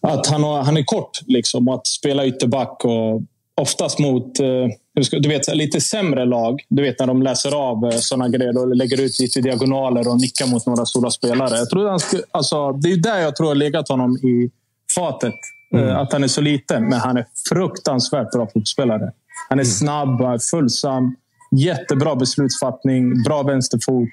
att han, har, han är kort liksom, och att spela ytterback. Och oftast mot eh, du vet, lite sämre lag. Du vet när de läser av eh, såna grejer och lägger ut lite diagonaler och nickar mot några stora spelare. Jag tror han skulle, alltså, det är där jag tror har legat honom i fatet. Eh, Att han är så liten, men han är fruktansvärt bra fotbollsspelare. Han är snabb, han är följsam, jättebra beslutsfattning, bra vänsterfot.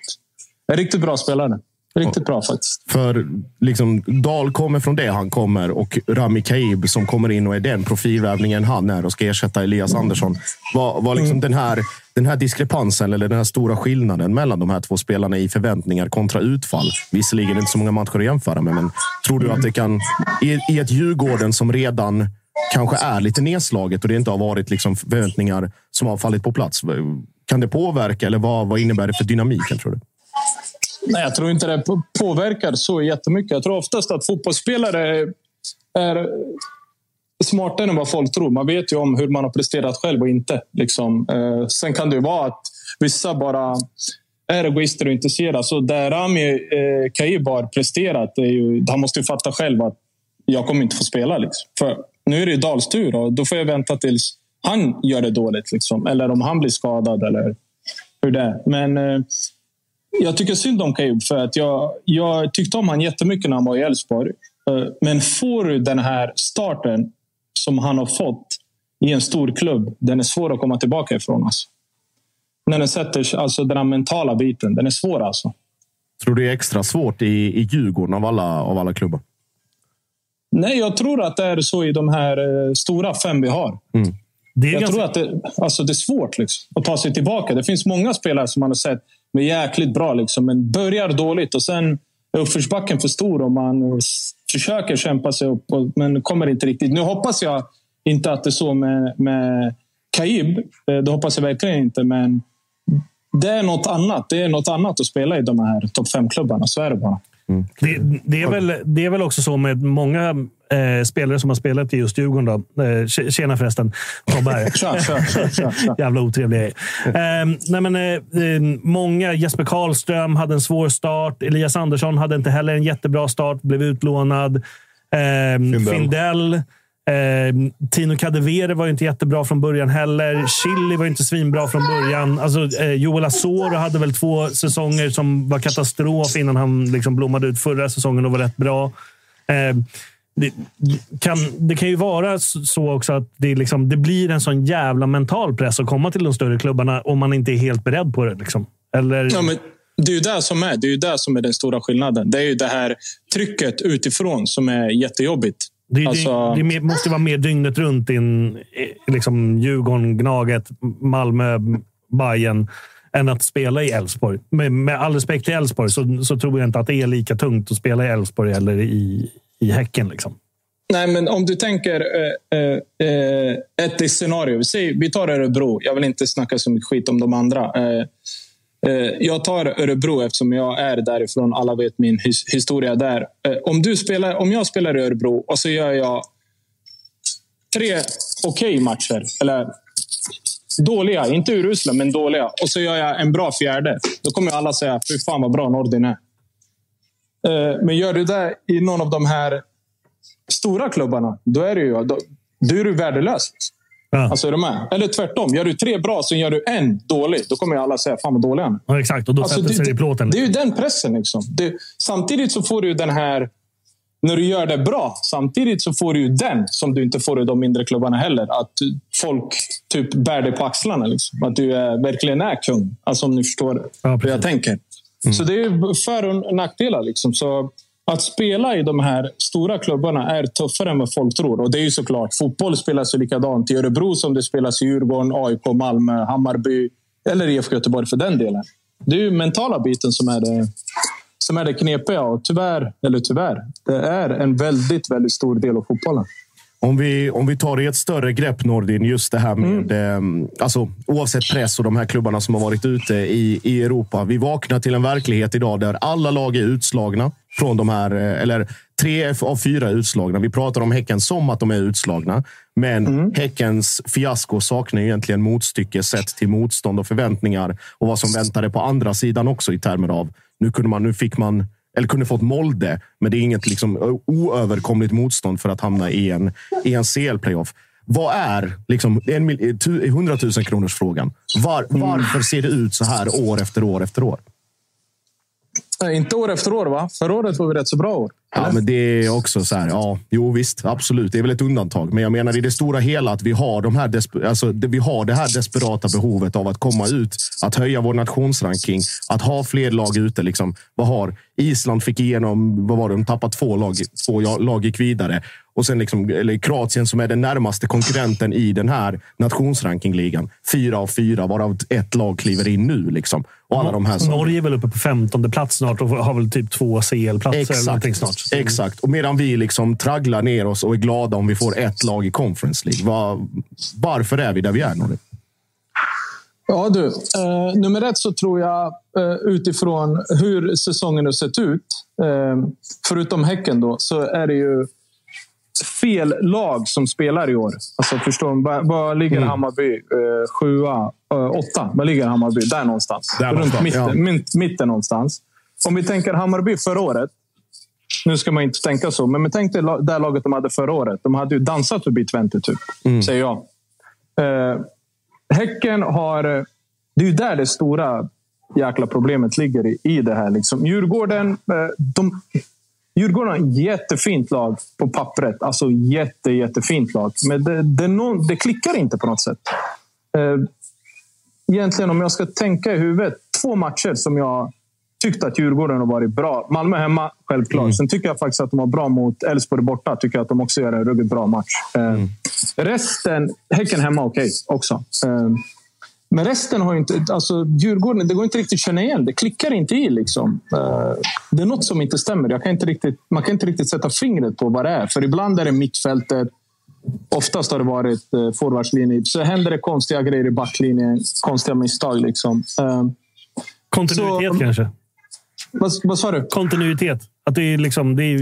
En riktigt bra spelare. Riktigt bra faktiskt. För liksom, Dahl kommer från det han kommer och Rami Kaib som kommer in och är den profilvärvningen han är och ska ersätta Elias Andersson. Vad, vad liksom den, här, den här diskrepansen eller den här stora skillnaden mellan de här två spelarna i förväntningar kontra utfall. Visserligen inte så många matcher att jämföra med, men tror du att det kan i, i ett Djurgården som redan kanske är lite nedslaget och det inte har varit liksom förväntningar som har fallit på plats. Kan det påverka eller vad, vad innebär det för dynamiken tror du? Nej, jag tror inte det påverkar så jättemycket. Jag tror oftast att fotbollsspelare är smartare än vad folk tror. Man vet ju om hur man har presterat själv och inte. Liksom. Eh, sen kan det ju vara att vissa bara är egoister och intresserade. Så där Rami eh, Kaib har presterat, är ju, han måste ju fatta själv att jag kommer inte få spela. Liksom. För nu är det ju Dals-tur. och då får jag vänta tills han gör det dåligt. Liksom. Eller om han blir skadad eller hur det är. Men eh, jag tycker synd om Kaib för att jag, jag tyckte om han jättemycket när han var i Elfsborg. Eh, Men får du den här starten som han har fått i en stor klubb, den är svår att komma tillbaka ifrån. Alltså. När den sätter alltså den här mentala biten, den är svår alltså. Tror du det är extra svårt i, i Djurgården av alla, av alla klubbar? Nej, jag tror att det är så i de här eh, stora fem vi har. Är Jag ganska... tror att det, alltså det är svårt liksom, att ta sig tillbaka. Det finns många spelare som man har sett med jäkligt bra, liksom, men börjar dåligt och sen är uppförsbacken för stor och man försöker kämpa sig upp, och, men kommer inte riktigt. Nu hoppas jag inte att det är så med, med Kaib. Eh, Det hoppas jag verkligen inte, men det är något annat. Det är något annat att spela i de här topp fem-klubbarna. Så är det bara. Det, det, är väl, det är väl också så med många eh, spelare som har spelat i just Djurgården. Då. Eh, tjena förresten, Tobbe. Jävla otrevlig. Eh, nej men, eh, eh, många, Jesper Karlström hade en svår start. Elias Andersson hade inte heller en jättebra start. Blev utlånad. Eh, Findell. Findell. Eh, Tino Kadewere var ju inte jättebra från början heller. Chili var ju inte svinbra från början. Alltså, eh, Joel Asoro hade väl två säsonger som var katastrof innan han liksom blommade ut förra säsongen och var rätt bra. Eh, det, kan, det kan ju vara så också att det, liksom, det blir en sån jävla mental press att komma till de större klubbarna om man inte är helt beredd på det. Liksom. Eller, Ja, men det är ju det som är, det är ju det som är den stora skillnaden. Det är ju det här trycket utifrån som är jättejobbigt. det, det, alltså- det mer- måste vara mer dygnet runt i en, eh, liksom Djurgården, Gnaget, Malmö, Bayern än att spela i Elfsborg. Med, med all respekt till Elfsborg så, så tror jag inte att det är lika tungt att spela i Elfsborg eller i, i Häcken. Liksom. Nej, men om du tänker eh, eh, eh ett scenario. Säg, vi tar Örebro. Jag vill inte snacka så mycket skit om de andra. Eh, eh, jag tar Örebro eftersom jag är därifrån. Alla vet min his historia där. Eh, om, du spelar, om jag spelar i Örebro och så gör jag tre okej matcher. Eller dåliga, inte urusla, men dåliga. Och så gör jag en bra fjärde. Då kommer alla säga, fy fan vad bra Nordin är. Eh, Men gör du det i någon av de här stora klubbarna, då är du ju då, då är du värdelös. Ja. Alltså, är du med? Eller tvärtom. Gör du tre bra, så gör du en dålig. Då kommer ju alla säga fan vad dålig han är. Ja, exakt, och då Alltså, sätter sig det i plåten. det är ju den pressen. Liksom. Det, samtidigt så får du den här... När du gör det bra, samtidigt så får du den som du inte får i de mindre klubbarna heller. Att folk typ bär dig på axlarna. Liksom. Att du är, verkligen är kung. Alltså om ni förstår Ja, hur jag tänker. Mm. Så det är ju för och nackdelar. Liksom. Så att spela i de här stora klubbarna är tuffare än vad folk tror. Och det är ju såklart, fotboll spelas ju likadant i Örebro som det spelas i Djurgården, AIK, Malmö, Hammarby eller IFK Göteborg för den delen. Det är ju mentala biten som är det, som är det knepiga. Och tyvärr, eller tyvärr, det är en väldigt, väldigt stor del av fotbollen. Om vi, om vi tar det i ett större grepp, Nordin, just det här med eh, alltså, oavsett press och de här klubbarna som har varit ute i, i Europa. Vi vaknar till en verklighet idag där alla lag är utslagna från de här, eh, eller tre av fyra är utslagna. Vi pratar om Häcken som att de är utslagna, men Häckens fiasko saknar egentligen motstycke sett till motstånd och förväntningar och vad som väntade på andra sidan också i termer av nu kunde man, nu fick man eller kunde fått Molde, men det är inget liksom oöverkomligt motstånd för att hamna i en, i en CL-playoff. Vad är liksom, en 100 000 eh, eh, kronors frågan? Var, varför ser det ut så här år efter år efter år? Nej, inte år efter år, va? Förra året var vi rätt så bra år. Ja, men det är också så här. Ja, jo, visst, absolut. Det är väl ett undantag. Men jag menar i det stora hela att vi har, de här alltså, det, vi har det här desperata behovet av att komma ut, att höja vår nationsranking, att ha fler lag ute. Liksom. Vad har Island fick igenom? Vad var det? De tappade två lag, två lag gick vidare. Och sen liksom, eller Kroatien som är den närmaste konkurrenten i den här nationsrankingligan. Fyra av fyra, varav ett lag kliver in nu. Liksom. Och alla de här som... Norge är väl uppe på 15 plats snart och har väl typ två CL-platser eller någonting Exakt. snart. Exakt. Och medan vi liksom tragglar ner oss och är glada om vi får ett lag i Conference League. Var, varför är vi där vi är, Norge? Ja du, eh, nummer ett så tror jag eh, utifrån hur säsongen har sett ut, eh, förutom Häcken då, så är det ju fel lag som spelar i år. Alltså förstår var ligger Hammarby? Eh, sjua? Eh, åtta? Var ligger Hammarby? Där någonstans. Där Runt någonstans, mitten, ja. mitt, mitten någonstans. Om vi tänker Hammarby förra året. Nu ska man inte tänka så, men, tänk dig det laget de hade förra året. De hade ju dansat förbi Twente, typ. Säger jag. Eh, Häcken har... eh, Det är ju där det stora jäkla problemet ligger i, i det här. Liksom. Djurgården, eh, de, Djurgården har jättefint lag på pappret. Alltså jätte, jättefint lag. Men det, det, är nå- det klickar inte på något sätt. Eh, Egentligen om jag ska tänka i huvudet. Två matcher som jag tyckte att Djurgården har varit bra. Malmö hemma, självklart. Sen tycker jag faktiskt att de var bra mot Elfsborg borta. Tycker jag att de också gör en ruggigt bra match. Eh, Resten, Häcken hemma, okej också. Men resten har ju inte... Alltså, Djurgården, det går inte riktigt att känna igen. Det klickar inte i. Liksom. Eh, Det är något som inte stämmer. Jag kan inte riktigt, man kan inte riktigt sätta fingret på vad det är. För ibland är det mittfältet. Oftast har det varit eh, forwardslinje. Så händer det konstiga grejer i backlinjen. Konstiga misstag. Liksom. Eh, Kontinuitet Så- kanske. vad, vad sa du? Kontinuitet. Att det är, liksom, det är,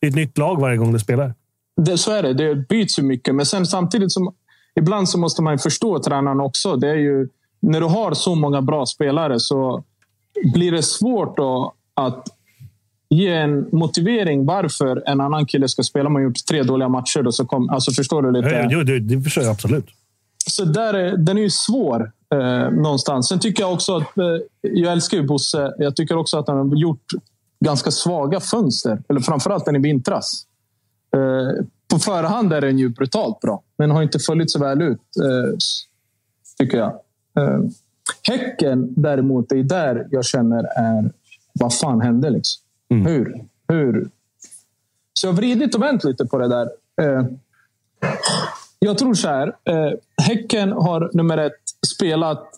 det är ett nytt lag varje gång det spelar. det, så är det. Det byts ju mycket. Men sen samtidigt som ibland så måste man förstå tränaren också. Det är ju, när du har så många bra spelare så blir det svårt då att ge en motivering varför en annan kille ska spela. Man har gjort tre dåliga matcher. Då, så kom, alltså förstår du lite? Jo, det, det förstår jag absolut. Så där är, den är ju svår eh, någonstans. Sen tycker jag också att... Eh, jag älskar ju Bosse. Jag tycker också att han har gjort ganska svaga fönster. Eller framförallt den i vintras. Eh, på förhand är den ju brutalt bra, men har inte följt så väl ut, eh, tycker jag. Eh, häcken däremot, det är där jag känner är vad fan hände? Liksom? Mm. Hur? Hur? Så jag har vridit och vänt lite på det där. Eh, jag tror så här. Eh, häcken har nummer ett spelat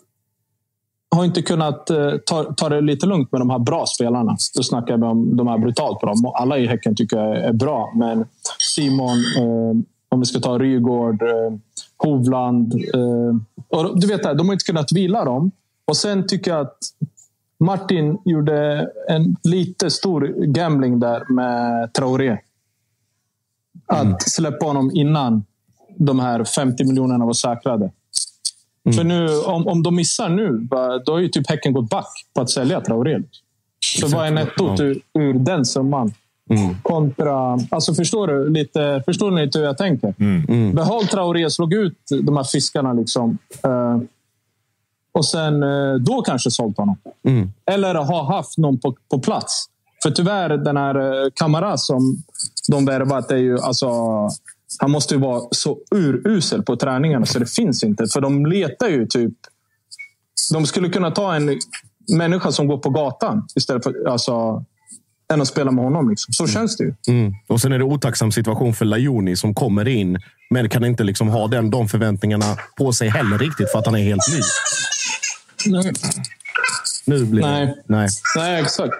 har inte kunnat eh, ta, ta det lite lugnt med de här bra spelarna. Då snackar vi om de här brutalt bra. Alla i Häcken tycker jag är bra, men Simon, eh, om vi ska ta Rygård, eh, Hovland. Eh, och du vet, de har inte kunnat vila dem. Och sen tycker jag att Martin gjorde en lite stor gambling där med Traoré. Att mm. släppa honom innan de här 50 miljonerna var säkrade. Mm. För nu, om, om de missar nu, då har ju typ Häcken gått back på att sälja Traoré. Så vad är nettot ur, ur den summan? Mm. Kontra... Alltså förstår du lite, förstår ni lite hur jag tänker? Mm. Mm. Behåll Traoré, slog ut de här fiskarna. Liksom. Uh, och sen uh, då kanske sålt honom. Mm. Eller ha haft någon på, på plats. För tyvärr, den här uh, Kamara som de värvat är ju... Alltså, han måste ju vara så urusel på träningarna så det finns inte. För de letar ju typ... De skulle kunna ta en människa som går på gatan istället för alltså, än att spela med honom. Liksom. Så mm. känns det ju. Mm. Och Sen är det otacksam situation för Lajoni som kommer in, men kan inte liksom ha den, de förväntningarna på sig heller riktigt för att han är helt ny. Nej. Nu blir nej. det... Nej. Nej, exakt.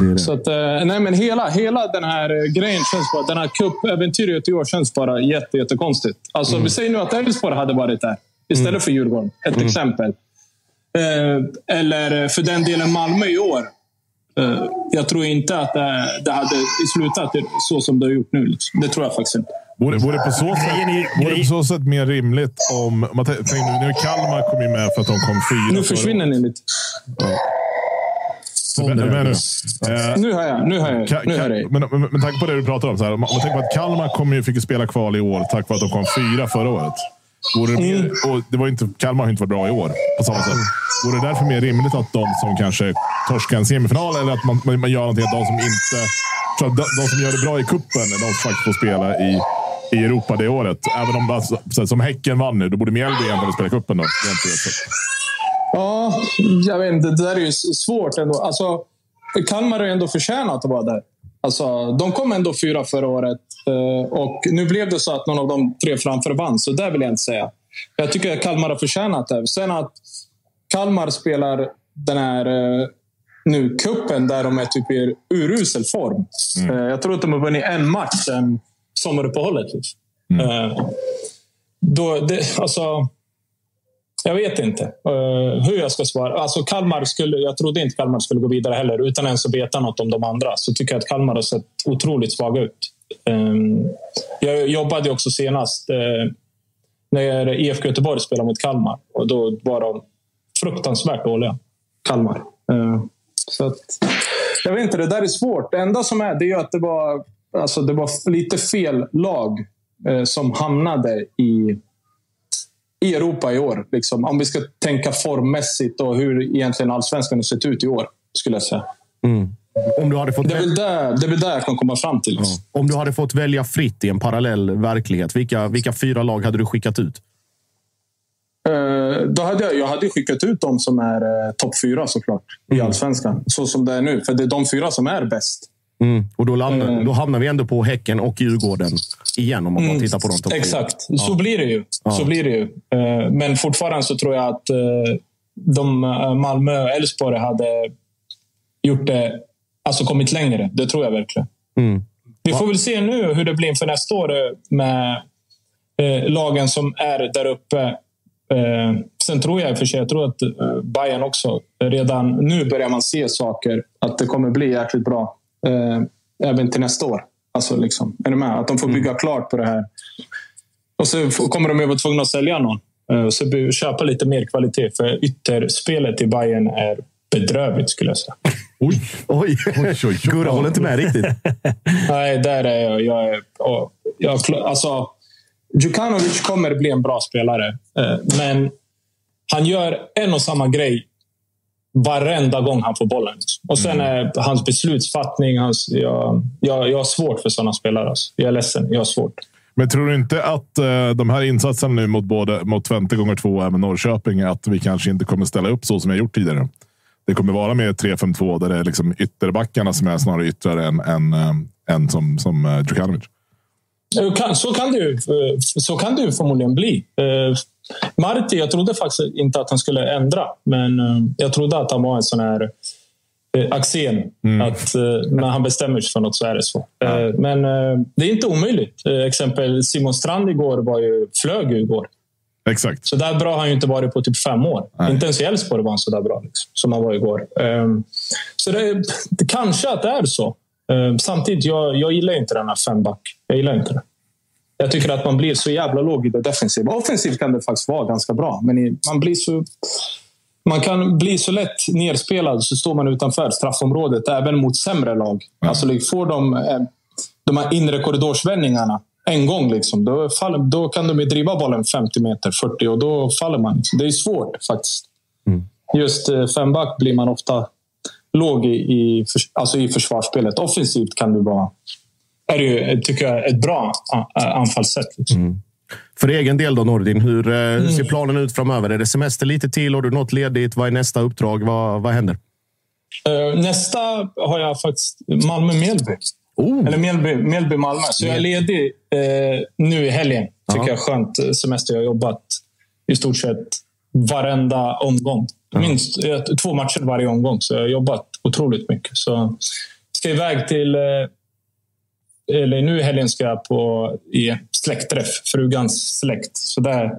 Det det. Så att, eh, nej, men hela, hela den här eh, grejen känns bara... Den här cupäventyret i år känns bara jätte, jättekonstigt. Alltså, mm. Vi säger nu att Elfsborg hade varit där istället mm. för Djurgården. Ett mm. exempel. Eh, eller för den delen Malmö i år. Eh, jag tror inte att det, hade slutat så som det har gjort nu. Liksom. Det tror jag faktiskt inte. Vore, vore, på så sätt, vore på så sätt mer rimligt om... Man tänk, nu, nu Kalmar kom ju med för att de kom fyra. Nu försvinner ni lite. Ja. Men, men, nu. Eh, nu hör jag. Nu hör jag. Ka, nu hör jag. Men, men, men tanke på det du pratar om. Så här, om man tänker på att Kalmar kom ju, fick spela kval i år tack vare att de kom fyra förra året. Vore det, mer, mm. och det var inte, Kalmar har inte varit bra i år på samma sätt. Vore det därför mer rimligt att de som kanske torskar en semifinal eller att man, man gör någonting att de som inte... Så de, de som gör det bra i kuppen är de som faktiskt får spela i, i Europa det året. Även om alltså, som Häcken vann nu, då borde Mjällby egentligen spela kuppen då. Ja, jag vet inte. Det där är ju svårt ändå. Alltså, Kalmar har ju ändå förtjänat att vara där. Alltså, de kom ändå fyra förra året och nu blev det så att någon av de tre framför vann, så det vill jag inte säga. Jag tycker att Kalmar har förtjänat det. Sen att Kalmar spelar den här eh, nu kuppen där de är typ i urusel form. Mm. Eh, jag tror att de har vunnit en match sen sommaruppehållet. Liksom. Mm. Då, det, alltså, jag vet inte uh, hur jag ska svara. Alltså Kalmar skulle, jag trodde inte Kalmar skulle gå vidare heller. Utan ens att veta något om de andra så tycker jag att Kalmar har sett otroligt svaga ut. Um, jag jobbade också senast uh, när IFK Göteborg spelade mot Kalmar. Och Då var de fruktansvärt dåliga, Kalmar. Uh, så att, jag vet inte, det där är svårt. Det enda som är det är att det var, alltså, det var lite fel lag som hamnade i i Europa i år. Liksom. Om vi ska tänka formmässigt och hur egentligen allsvenskan har sett ut i år, skulle jag säga. Mm. Om du hade fått det, är väl där, det är där jag kan komma fram till. Ja. Om du hade fått välja fritt i en parallell verklighet, vilka, vilka fyra lag hade du skickat ut? Uh, då hade jag, jag hade skickat ut de som är uh, topp fyra såklart mm. i allsvenskan. Så som det är nu. För det är de fyra som är bäst. Mm. Och då, landar, mm. då hamnar vi ändå på Häcken och Djurgården igen om man bara mm. tittar på de topp Exakt, så blir det ju. Ja. Så blir det ju. Eh, men fortfarande så tror jag att eh, de eh, Malmö och Elfsborg hade gjort det, alltså kommit längre. Det tror jag verkligen. Mm. Vi får väl se nu hur det blir inför nästa år med lagen som är där uppe. Sen tror jag i och för sig, jag tror att Bayern också, redan nu börjar man se saker. Att det kommer bli jäkligt bra eh, även till nästa år. Alltså, liksom, är du med? Att de får bygga klart på det här. Och så kommer de ju vara tvungna att sälja någon. Eh, Och så be- köpa lite mer kvalitet. För ytterspelet i Bayern är bedrövligt skulle jag säga. Oj, Oj, oj, oj. Gurra håller inte med riktigt. Nej, där är jag. Jag är, jag, alltså, Djukanovic kommer bli en bra spelare, eh, men han gör en och samma grej varenda gång han får bollen. Och sen är hans beslutsfattning... Hans, jag, jag, jag har svårt för sådana spelare. Alltså. Jag är ledsen. Jag har svårt. Men tror du inte att eh, de här insatserna nu mot både mot Twente gånger två och även Norrköping, att vi kanske inte kommer ställa upp så som vi har gjort tidigare? Det kommer vara mer 3-5-2 där det är liksom ytterbackarna som är snarare yttrar än, än, eh, än som, som eh, Djukanovic. Kan- Så kan det eh, så kan det ju förmodligen bli. Marti, jag trodde faktiskt inte att han skulle ändra. Men jag trodde att han var en sån här eh, axen. Att när han bestämmer sig för något så är det så. Eh, Men det är inte omöjligt. Exempel Simon Strand igår var ju, flög ju igår. Exakt. Så där bra har han ju inte varit på typ fem år. Nej. Inte ens i Elfsborg var han så där bra liksom, som han var igår. Ehm, så det, det kanske att det är så. Ehm, samtidigt, jag, jag gillar inte den här femback. Jag gillar inte det. Jag tycker att man blir så jävla låg i det defensiva. Offensivt kan det faktiskt vara ganska bra, men man blir så... Man kan bli så lätt nerspelad så står man utanför straffområdet även mot sämre lag. Alltså, liksom, får de eh, de här inre korridorsvändningarna en gång, liksom, då, faller, då kan de ju driva bollen 50 meter, 40 och då faller man. Det är svårt faktiskt. Just eh, femback blir man ofta låg i, i, alltså i försvarsspelet. Offensivt kan det vara är det ju, tycker jag, ett bra anfallssätt. Liksom. För egen del då, Nordin. Hur eh, ser planen ut framöver? Är det semester lite till? Har du något ledigt? Vad är nästa uppdrag? Vad, vad händer? Eh, nästa har jag faktiskt Malmö-Mjällby. Oh, Eller Mjällby, Mjällby-Malmö. Så jag är ledig eh, nu i helgen. Tycker Ja. jag är skönt. Semester. Jag har jobbat i stort sett varenda omgång. Minst eh, två matcher varje omgång. Så jag har jobbat otroligt mycket. Så ska iväg till... Eh, eller nu i helgen ska jag på i släktträff. Frugans släkt. Så det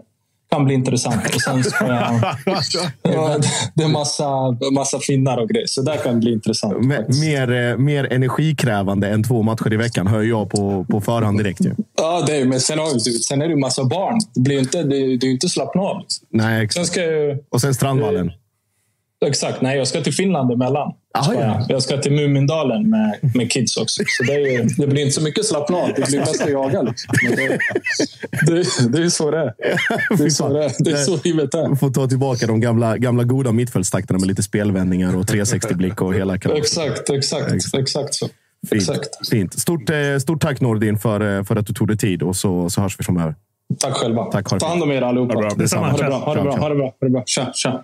kan bli intressant. Och sen ska jag... Ja, det är massa, massa finnar och grejer. Så det kan bli intressant. mer, eh, mer energikrävande än två matcher i veckan, hör jag på, på förhand direkt. Ju. Ja, det är, men sen, har, du- sen är det ju massa barn. Det blir inte, det, är- det är ju inte slappna av. Liksom. Nej, Sen exakt. ska jag, ju- Och sen Strandvallen. Exakt, nej, jag ska till Finland emellan. Ah, Ska ja. jag. ska till Mumindalen med, med kids också. Så det, är ju, det blir inte så mycket slappna av. Det blir mest att jaga. Liksom. Det, det, det är ju så det är. Det är så, det är. Det är så livet är. Får ta tillbaka de gamla, gamla goda mittfältstakterna med lite spelvändningar och 360-blick och hela kalaset. Exakt, exakt, exakt så. Fint. Exakt. Fint. Stort, eh, stort tack Nordin för, eh, för att du tog dig tid och så, så hörs vi framöver. Tack själva. Tack, Ta hand om er allihopa. Ha det bra. Ha det bra. Ha det bra. Ha det bra. Ha det bra. Tja, tja.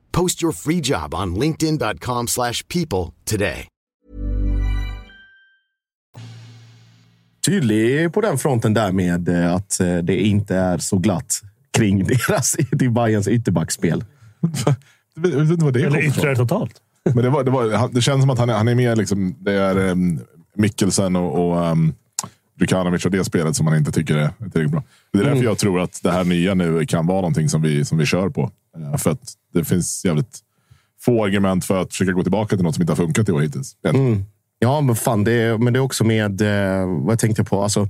Post your free job on linkedin.com/people slash people today. Tydlig på den fronten där med eh, att eh, det inte är så glatt kring deras, till Bayerns ytterbacksspel. Jag vet inte vad det Eller kommer ifrån. yttre totalt. Men det, var, det, var, det känns som att han är, han är mer liksom, det är um, Mikkelsen och, och um, Djukanovic och det spelet som man inte tycker är, är tillräckligt bra. Det är därför Mm. jag tror att det här nya nu kan vara någonting som vi, som vi kör på. Eh, För att det finns jävligt få argument för att försöka gå tillbaka till något som inte har funkat i år hittills. Mm. Ja, men fan, det är, men det är också med eh, vad jag tänkte på. Alltså,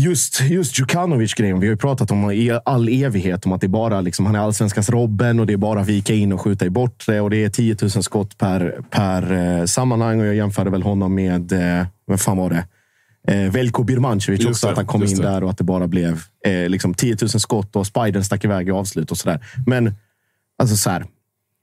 just just Djukanovic-grejen. Vi har ju pratat om i all evighet om att det bara liksom, han är allsvenskans Robben och det är bara vika in och skjuta i bortre och det är 10 000 skott per, per eh, sammanhang. Och jag jämförde väl honom med, eh, vem fan var det? Eh, Velko Birmancevic Just också, det, att han kom in det. där och att det bara blev eh, liksom 10 000 skott och Spidern stack iväg i avslut och sådär. Men alltså så här,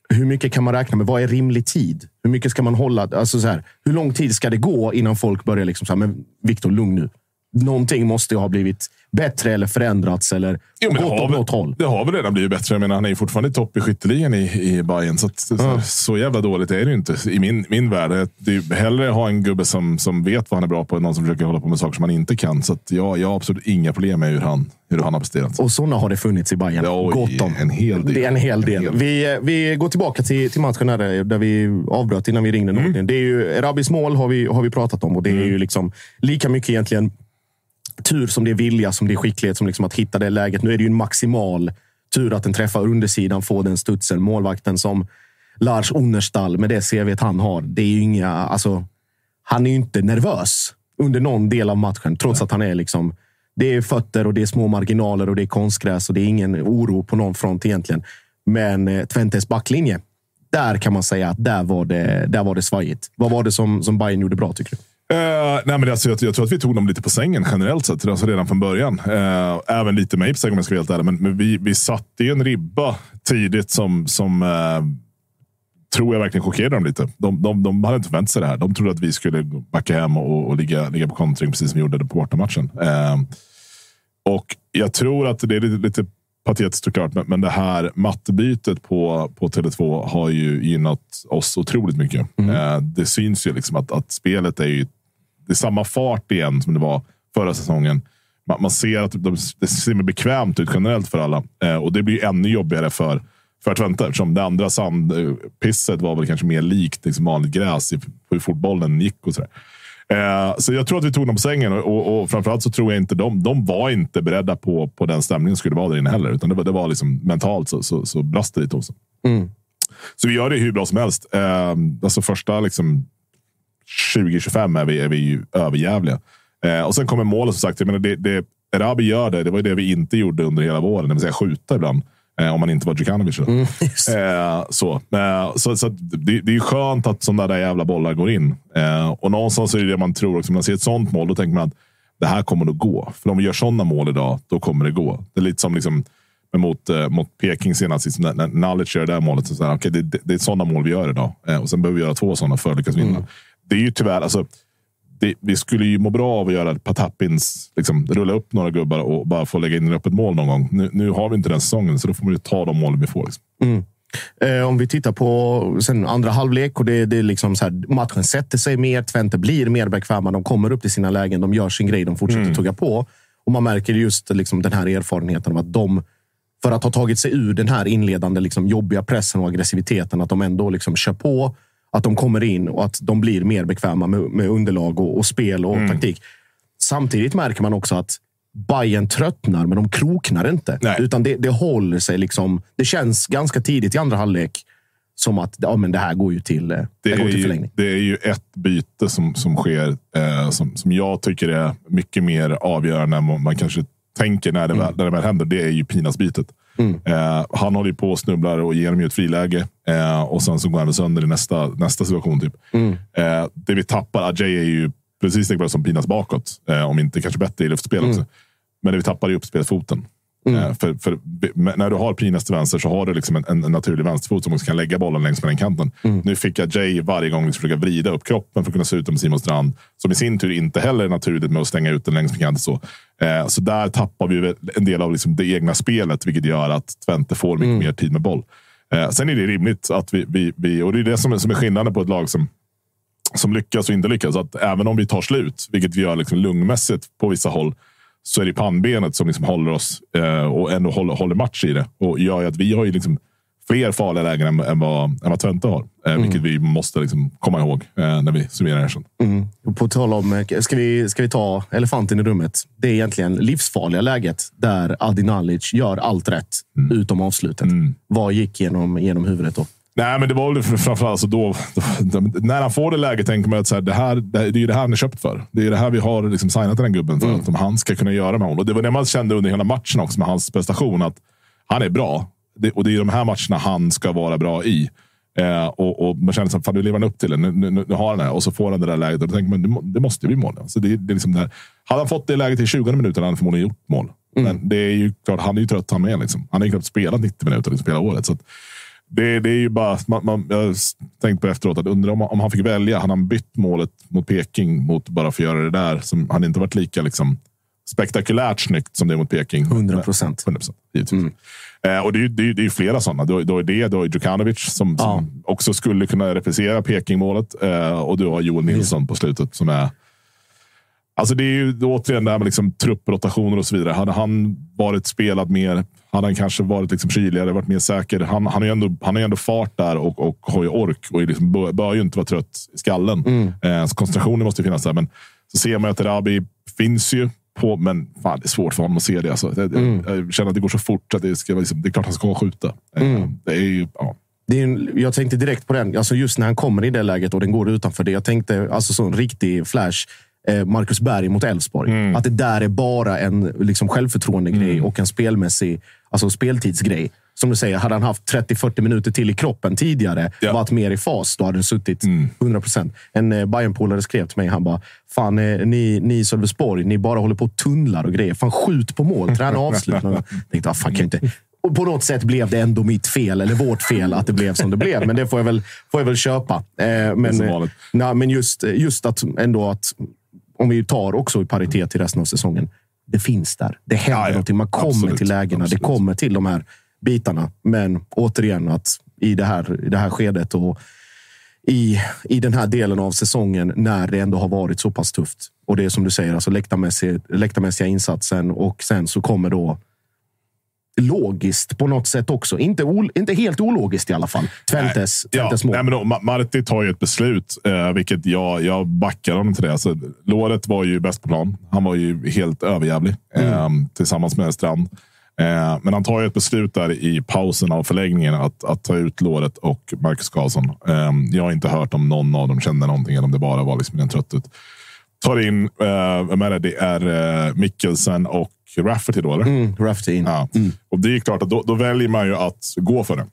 hur mycket kan man räkna med? Vad är rimlig tid? Hur mycket ska man hålla? Alltså så här, hur lång tid ska det gå innan folk börjar liksom så här, men Viktor, lugn nu. Någonting måste ju ha blivit bättre eller förändrats eller Jo, gått åt något håll. det har väl redan blivit bättre. Jag menar, han är ju fortfarande topp i skytteligan i, i Bayern så, att, så, så jävla dåligt är det ju inte i min, min värld. Det är hellre ha en gubbe som, som vet vad han är bra på än någon som försöker hålla på med saker som han inte kan. Så att, ja, jag har absolut inga problem med hur han, hur han har presterat. Och sådana har det funnits i Bayern. Oj, Gott om. En hel del. Det är en hel del. En hel Vi, vi går tillbaka till, till matchen där, där vi avbröt innan vi ringde Mm. Det är ju, Rabis mål har vi, har vi pratat om och det är ju liksom lika mycket egentligen tur som det är vilja, som det är skicklighet, som liksom att hitta det läget. Nu är det ju en maximal tur att den träffar undersidan, får den studsen. Målvakten som Lars Unnerstall, med det CVt han har, det är ju inga... Alltså, han är ju inte nervös under någon del av matchen, trots att han är liksom... Det är fötter och det är små marginaler och det är konstgräs och det är ingen oro på någon front egentligen. Men eh, Twentes backlinje, där kan man säga att där var det, där var det svajigt. Vad var det som, som Bayern gjorde bra, tycker du? Eh, nej, men alltså, jag, jag tror att vi tog dem lite på sängen generellt sett. Alltså redan från början. Uh, även lite mig på sängen om jag ska vara helt ärlig. Men, men vi, vi satte ju en ribba tidigt som, som eh, tror jag verkligen chockerade dem lite. De, de, de hade inte förväntat sig det här. De trodde att vi skulle backa hem och, och ligga, ligga på kontring precis som vi gjorde det på bortamatchen. Och jag tror att det är lite, lite patetiskt såklart, men, men det här mattebytet på, på Tele2 har ju gynnat oss otroligt mycket. Eh, det syns ju liksom att, att spelet är ju det är samma fart igen som det var förra säsongen. Man, man ser att de, det ser mer bekvämt ut generellt för alla eh, och det blir ännu jobbigare för för Twente eftersom det andra sandpisset var väl kanske mer likt liksom vanligt gräs i hur fotbollen gick och sådär. Eh, så jag tror att vi tog dem på sängen och, och, och framförallt så tror jag inte de, de var inte beredda på, på den stämningen som skulle vara där inne heller. Utan det var, det var liksom mentalt så, så, så brast det lite hos dem. Så vi gör det hur bra som helst. Eh, alltså första liksom 20-25 är vi, är vi ju överjävliga. Eh, och sen kommer målet som sagt. Jag menar, det, det, Erabi gör det. Det var det vi inte gjorde under hela våren. Det vill säga skjuta ibland. Eh, om man inte var Djukanovic. då. eh, så eh, så, så att det, det är ju skönt att sådana där jävla bollar går in. Eh, och någonstans är det det man tror. Också. När man ser ett sånt mål, då tänker man att det här kommer att gå. För om vi gör sådana mål idag, då kommer det gå. Det är lite som liksom, mot, eh, mot Peking senast, liksom, när, när Nalic gör det där målet. Så så här, okay, det, det, det är sådana mål vi gör idag. Och sen behöver vi göra två sådana för att lyckas vinna. Det är ju tyvärr, alltså, det, vi skulle ju må bra av att göra ett par tappins, liksom, rulla upp några gubbar och bara få lägga in ett öppet mål någon gång. Nu, nu har vi inte den säsongen, så då får man ju ta de målen vi får. Liksom. Mm. Eh, om vi tittar på sen andra halvlek och det, det är liksom så här, matchen sätter sig mer. Twente blir mer bekväma. De kommer upp till sina lägen. De gör sin grej. De fortsätter Mm. tugga på. Och man märker just liksom den här erfarenheten av att de, för att ha tagit sig ur den här inledande liksom jobbiga pressen och aggressiviteten, att de ändå liksom kör på. Att de kommer in och att de blir mer bekväma med, med underlag och, och spel och Mm. taktik. Samtidigt märker man också att Bayern tröttnar, men de kroknar inte. Utan det, det håller sig. liksom. Det känns ganska tidigt i andra halvlek som att ja, men det här går ju till, eh, det Det går till ju, förlängning. det är ju ett byte som, som sker eh, som, som jag tycker är mycket mer avgörande än vad man kanske tänker när det, väl, när det väl händer. Det är ju Pinas-bytet. Eh, han håller ju på och snubblar och ger dem ju ett friläge. Eh, och sen så går han sönder i nästa, nästa situation. Typ. Eh, det vi tappar, Ajay är ju precis lika bra som Pinas bakåt. Eh, om inte kanske bättre i luftspel också. Men det vi tappar är uppspelsfoten. Eh, för, för, när du har Pinas till vänster så har du liksom en, en, naturlig vänsterfot som också kan lägga bollen längs med den kanten. Nu fick jag Jay varje gång liksom försöka vrida upp kroppen för att kunna se ut med Simon Strand. Som i sin tur inte heller är naturligt med att stänga ut den längs med kanten. Så, eh, så där tappar vi en del av liksom det egna spelet, vilket gör att Twente får mycket mer tid med boll. Eh, sen är det rimligt att vi, vi, vi och det är det som är, som är skillnaden på ett lag som som lyckas och inte lyckas. Att även om vi tar slut, vilket vi gör liksom lungmässigt på vissa håll, så är det pannbenet som liksom håller oss eh, och ändå håller, håller match i det. Och gör att vi har ju liksom fler farliga lägen än, än, vad, än vad Twente har. Eh, Mm. Vilket vi måste liksom komma ihåg eh, när vi summerar det sen. Mm. På tal om, eh, ska vi, ska vi ta elefanten i rummet? Det är egentligen livsfarliga läget där Adi Nalic gör allt rätt, utom avslutet. Vad gick genom, genom huvudet då? Nej, men det var väl framförallt alltså då, då, när han får det läget tänker man att så här, det, här, det, är ju det här han är köpt för. Det är det här vi har liksom signat den här gubben för. Att om han ska kunna göra med honom. Och det var det man kände under hela matchen också med hans prestation. Att han är bra. Det, och det är de här matcherna han ska vara bra i. Eh, och, och man känner att nu lever han upp till det. Nu, nu, nu har han det. Och så får han det där läget. Och då tänker man det, må- det måste bli mål. Så det, det är liksom där. Hade han fått det läget i 20 minuter hade han förmodligen gjort mål. Men det är ju klart, han är ju trött han med. Liksom. Han har ju knappt spelat 90 minuter liksom, hela året. Så att, det, det är ju bara, man, man, jag har tänkt på efteråt att undra om, om han fick välja. Han bytt målet mot Peking mot bara för att göra det där? Som hade inte varit lika liksom, spektakulärt snyggt som det är mot Peking. 100 procent. 100 procent. givetvis. Eh, och det är, ju- det, är, det är flera sådana. Du, har- du har det, du har ju Djukanovic som, som också skulle kunna reprisera Peking-målet. Eh, och du har Joel Nilsson på slutet som är... Alltså det är ju återigen det här med liksom trupprotationer och så vidare. Hade han varit spelat mer, hade han kanske varit liksom kyligare, varit mer säker. Han, han, har ju ändå, han har ju ändå fart där och, och har ju ork och liksom, bör, bör ju inte vara trött i skallen. Eh, så koncentrationen måste ju finnas där. Men så ser man att Erabi finns ju på, men fan, det är svårt för honom att se det. Alltså. Jag, jag, jag känner att det går så fort att det, ska, liksom, det är klart han ska skjuta. Eh, Det är ju, ja. Det är en, jag tänkte direkt på den, alltså just när han kommer i det läget och den går utanför det. Jag tänkte alltså sån riktig flash. eh, Marcus Berg mot Elfsborg. Att det där är bara en liksom, självförtroende-grej och en spelmässig alltså, speltidsgrej. Som du säger, hade han haft 30-40 minuter till i kroppen tidigare, varit mer i fas, då hade den suttit 100 procent. En eh, Bayern-polare skrev till mig, han bara, fan eh, ni, ni i Sölvesborg, ni bara håller på och tunnlar och grejer. Fan skjut på mål, träna avslut. jag tänkte, ah, fan, kan inte... Och på något sätt blev det ändå mitt fel, eller vårt fel, att det blev som det blev. Men det får jag väl, får jag väl köpa. Eh, men, nej, men just, just att ändå att, om vi tar också i paritet till resten av säsongen, det finns där. Det händer Ja, ja. någonting. Man kommer Absolut. till lägena. Absolut. Det kommer till de här bitarna. Men återigen, att i det här, i det här skedet och i, i den här delen av säsongen när det ändå har varit så pass tufft. Och det är som du säger, alltså läktarmässig, läktarmässiga insatsen och sen så kommer då logiskt på något sätt också. Inte, ol, inte helt ologiskt i alla fall. Twentes, Ja, Twentes mål. nej, men då, Ma- Marti tar ju ett beslut, eh, vilket jag, jag backar honom till det. Alltså, Låret var ju bäst på plan. Han var ju helt överjävlig eh, tillsammans med Strand. Eh, men han tar ju ett beslut där i pausen av förlängningen att, att ta ut Låret och Marcus Karlsson. Eh, jag har inte hört om någon av dem kände någonting eller om det bara var liksom en trötthet. Tar in, eh, vem är det? Är eh, Mikkelsen och Rafferty då, eller? Mm, Rafferty in. Ja. Och det är klart att då, då väljer man ju att gå för det.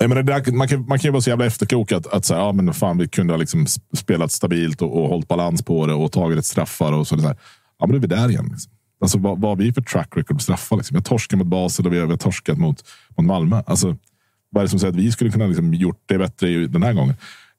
Jag menar, där, man, kan, man kan ju vara så jävla efterklok att, att säga, ja, men fan, vi kunde ha liksom spelat stabilt och, och hållit balans på det och tagit ett straffar. och så, så här. Ja, men då är vi där igen. Liksom. Alltså, vad, vad har vi för track record på straffar? Liksom? Har torskat mot Basel och vi har, torskat mot, mot Malmö. Alltså, vad är det som säger att vi skulle kunna liksom, gjort det bättre den här gången?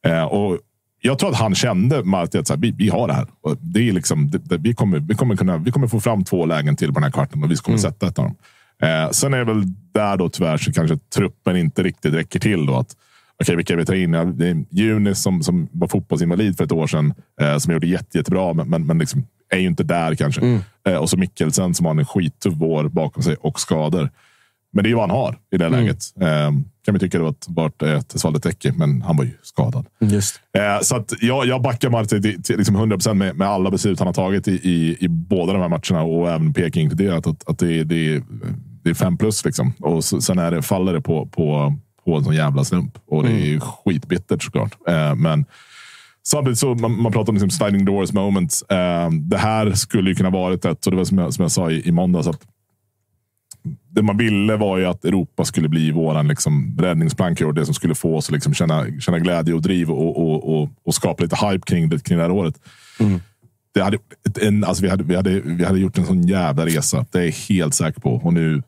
Eh, och jag tror att han kände Marti att så här, vi, vi har det här. Och det är liksom, det, det, vi, kommer, vi, kommer kunna, vi kommer få fram två lägen till på den här kvarten och vi kommer sätta ett av dem. Eh, sen är det väl där då tyvärr så kanske truppen inte riktigt räcker till. Då att, Okej, vilka vi tar in? Ja, det är Junis som, som var fotbollsinvalid för ett år sedan. Eh, som gjorde jätte, jättebra, men, men, men liksom är ju inte där kanske. Eh, och så Mikkelsen som har en skittuff vår bakom sig och skador. Men det är vad han har i det läget. Eh, kan vi tycka det var ett, varit ett Svaldetäcke, men han var ju skadad. Just. Eh, så att jag, jag backar Marti till, till liksom 100% med, med alla beslut han har tagit i, i, i båda de här matcherna och även Peking inkluderat. Att, att det, det, det är fem plus. Liksom. Och så, sen är det, faller det på, på, på en sån jävla slump. Och det är ju skitbittert såklart. Eh, men samtidigt så man, man pratar om liksom sliding doors moments. Eh, det här skulle ju kunna varit ett, och det var som jag, som jag sa i, i måndags, att det man ville var ju att Europa skulle bli våran liksom räddningsplanka och det som skulle få oss att liksom känna, känna glädje och driv och, och, och, och skapa lite hype kring det, kring det här året. Det hade, en, alltså vi, hade, vi, hade, vi hade gjort en sån jävla resa. Det är jag helt säker på. Och nu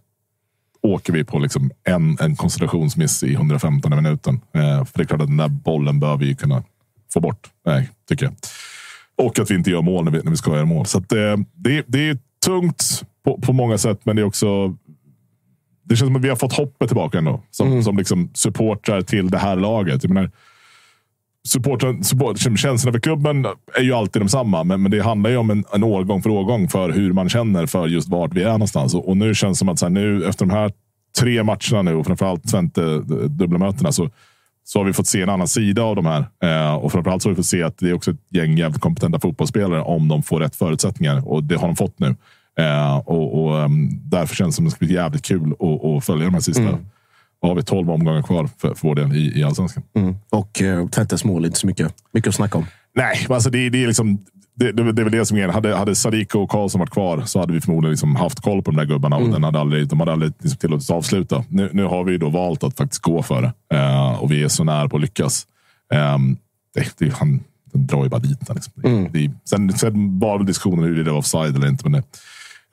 åker vi på liksom en, en koncentrationsmiss i 115 minuten. Eh, för det är klart att den där bollen bör vi kunna få bort, eh, tycker jag. Och att vi inte gör mål när vi, när vi ska göra mål. Så att, eh, det, det är tungt på, på många sätt, men det är också det känns som att vi har fått hoppet tillbaka ändå. Som, som liksom supportrar till det här laget. Jag menar, supportrar, support, känslorna för klubben är ju alltid de samma, men, men det handlar ju om en, en årgång för årgång för hur man känner för just vart vi är någonstans. Och, och nu känns det som att så här, nu efter de här tre matcherna nu och framförallt Twente dubbla mötena så, så har vi fått se en annan sida av de här. Eh, och framförallt så har vi fått se att det är också ett gäng jävligt kompetenta fotbollsspelare om de får rätt förutsättningar. Och det har de fått nu. Eh, och, och um, Därför känns det som att det ska bli jävligt kul att, följa de här sista. Mm. har vi tolv omgångar kvar för, för vår del i, i allsvenskan. Mm. Och uh, Twentes mål, inte så mycket, mycket att snacka om. Nej, alltså det, det är liksom det, det, det är väl det som är Hade, hade Sadiko och Karlsson varit kvar så hade vi förmodligen liksom haft koll på de där gubbarna mm. och den hade aldrig, de hade aldrig liksom tillåtits avsluta. Nu, nu har vi då valt att faktiskt gå för det uh, och vi är så nära på att lyckas. Um, det, det, han, den drar ju bara dit liksom. mm. det, sen, sen var diskussionen hur det var offside eller inte. Men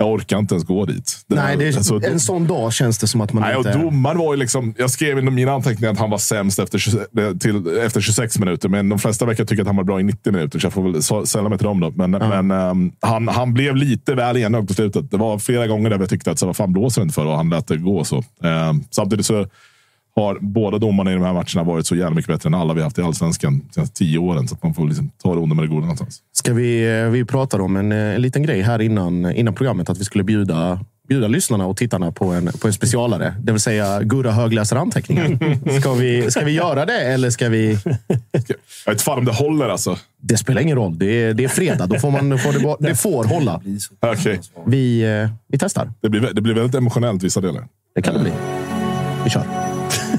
jag orkar inte ens gå dit. Det nej, det är, alltså, en sån dag känns det som att man nej, inte... Och domaren var ju liksom, jag skrev i mina anteckningar att han var sämst efter, 20, till, efter 26 minuter, men de flesta verkar tycka att han var bra i 90 minuter, så jag får väl sälla mig till dem. Då. Men, ja. men um, han, han blev lite väl enögd på slutet. Det var flera gånger där jag tyckte att så, vad fan blåser det inte för? Och han lät det gå så. Um, samtidigt så har båda domarna i de här matcherna varit så jävla mycket bättre än alla vi haft i allsvenskan de senaste tio åren. Så att man får liksom ta det onda med det goda någonstans. Ska vi, eh, vi pratade om en, en liten grej här innan, innan programmet. Att vi skulle bjuda bjuda lyssnarna och tittarna på en, på en specialare. Det vill säga Gurra högläser anteckningar. Ska vi, ska vi göra det eller ska vi... Jag vet fan om det håller alltså. Det spelar ingen roll. Det är, det är fredag. Då får man, får det, det får hålla. Okay. Vi, eh, vi testar. Det blir, det blir väldigt emotionellt vissa delar. Det kan det bli. Vi kör.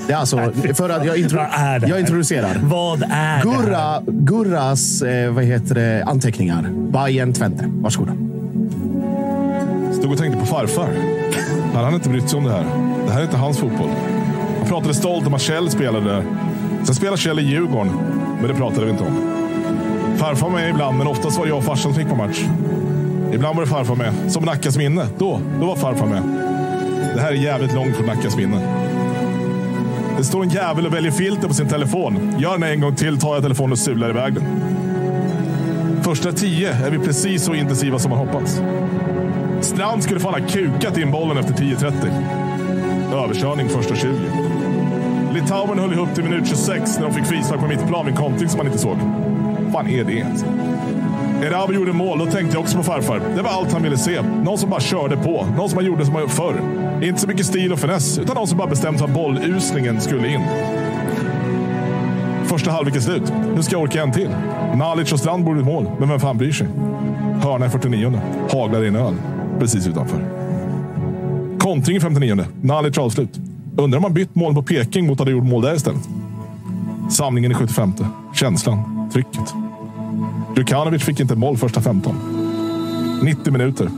Det är alltså, för att jag, intro jag introducerar. Vad är Gurra, Gurras eh, vad heter det, anteckningar. Bayern Twente. Varsågoda. Stod och tänkte på farfar. Han hade inte brytt sig om det här. Det här är inte hans fotboll. Han pratade stolt om att Kjell spelade där. Sen spelade Kjell i Djurgården, men det pratade vi inte om. Farfar var med ibland, men oftast var det jag och farsan som gick på match. Ibland var det farfar med, som Nackas minne. Då, då var farfar med. Det här är jävligt långt från Nackas minne. Det står en jävel och väljer filter på sin telefon. Gör den en gång till tar jag telefonen och sular iväg den. Första tio är vi precis så intensiva som man hoppats. Strand skulle fan ha kukat in bollen efter 10.30. Överkörning första 20. Litauen höll ihop till minut 26 när de fick frispark på mittplan vid kontring som man inte såg. Vad fan är det Erabi gjorde mål, då tänkte jag också på farfar. Det var allt han ville se. Någon som bara körde på. Någon som man gjorde som man gjorde förr. Inte så mycket stil och finess, utan någon som bara bestämt att bollusningen skulle in. Första halvlek är slut. Nu ska jag orka en till. Nalic och Strand borde mål, men vem fan bryr sig? Hörna i 49. Haglar in öl precis utanför. Kontring i 59. Nalic avslut. Undrar om han bytt mål på Peking mot att ha gjort mål där istället. Samlingen i 75. Känslan. Trycket. Djukanovic fick inte mål första 15. 90 minuter.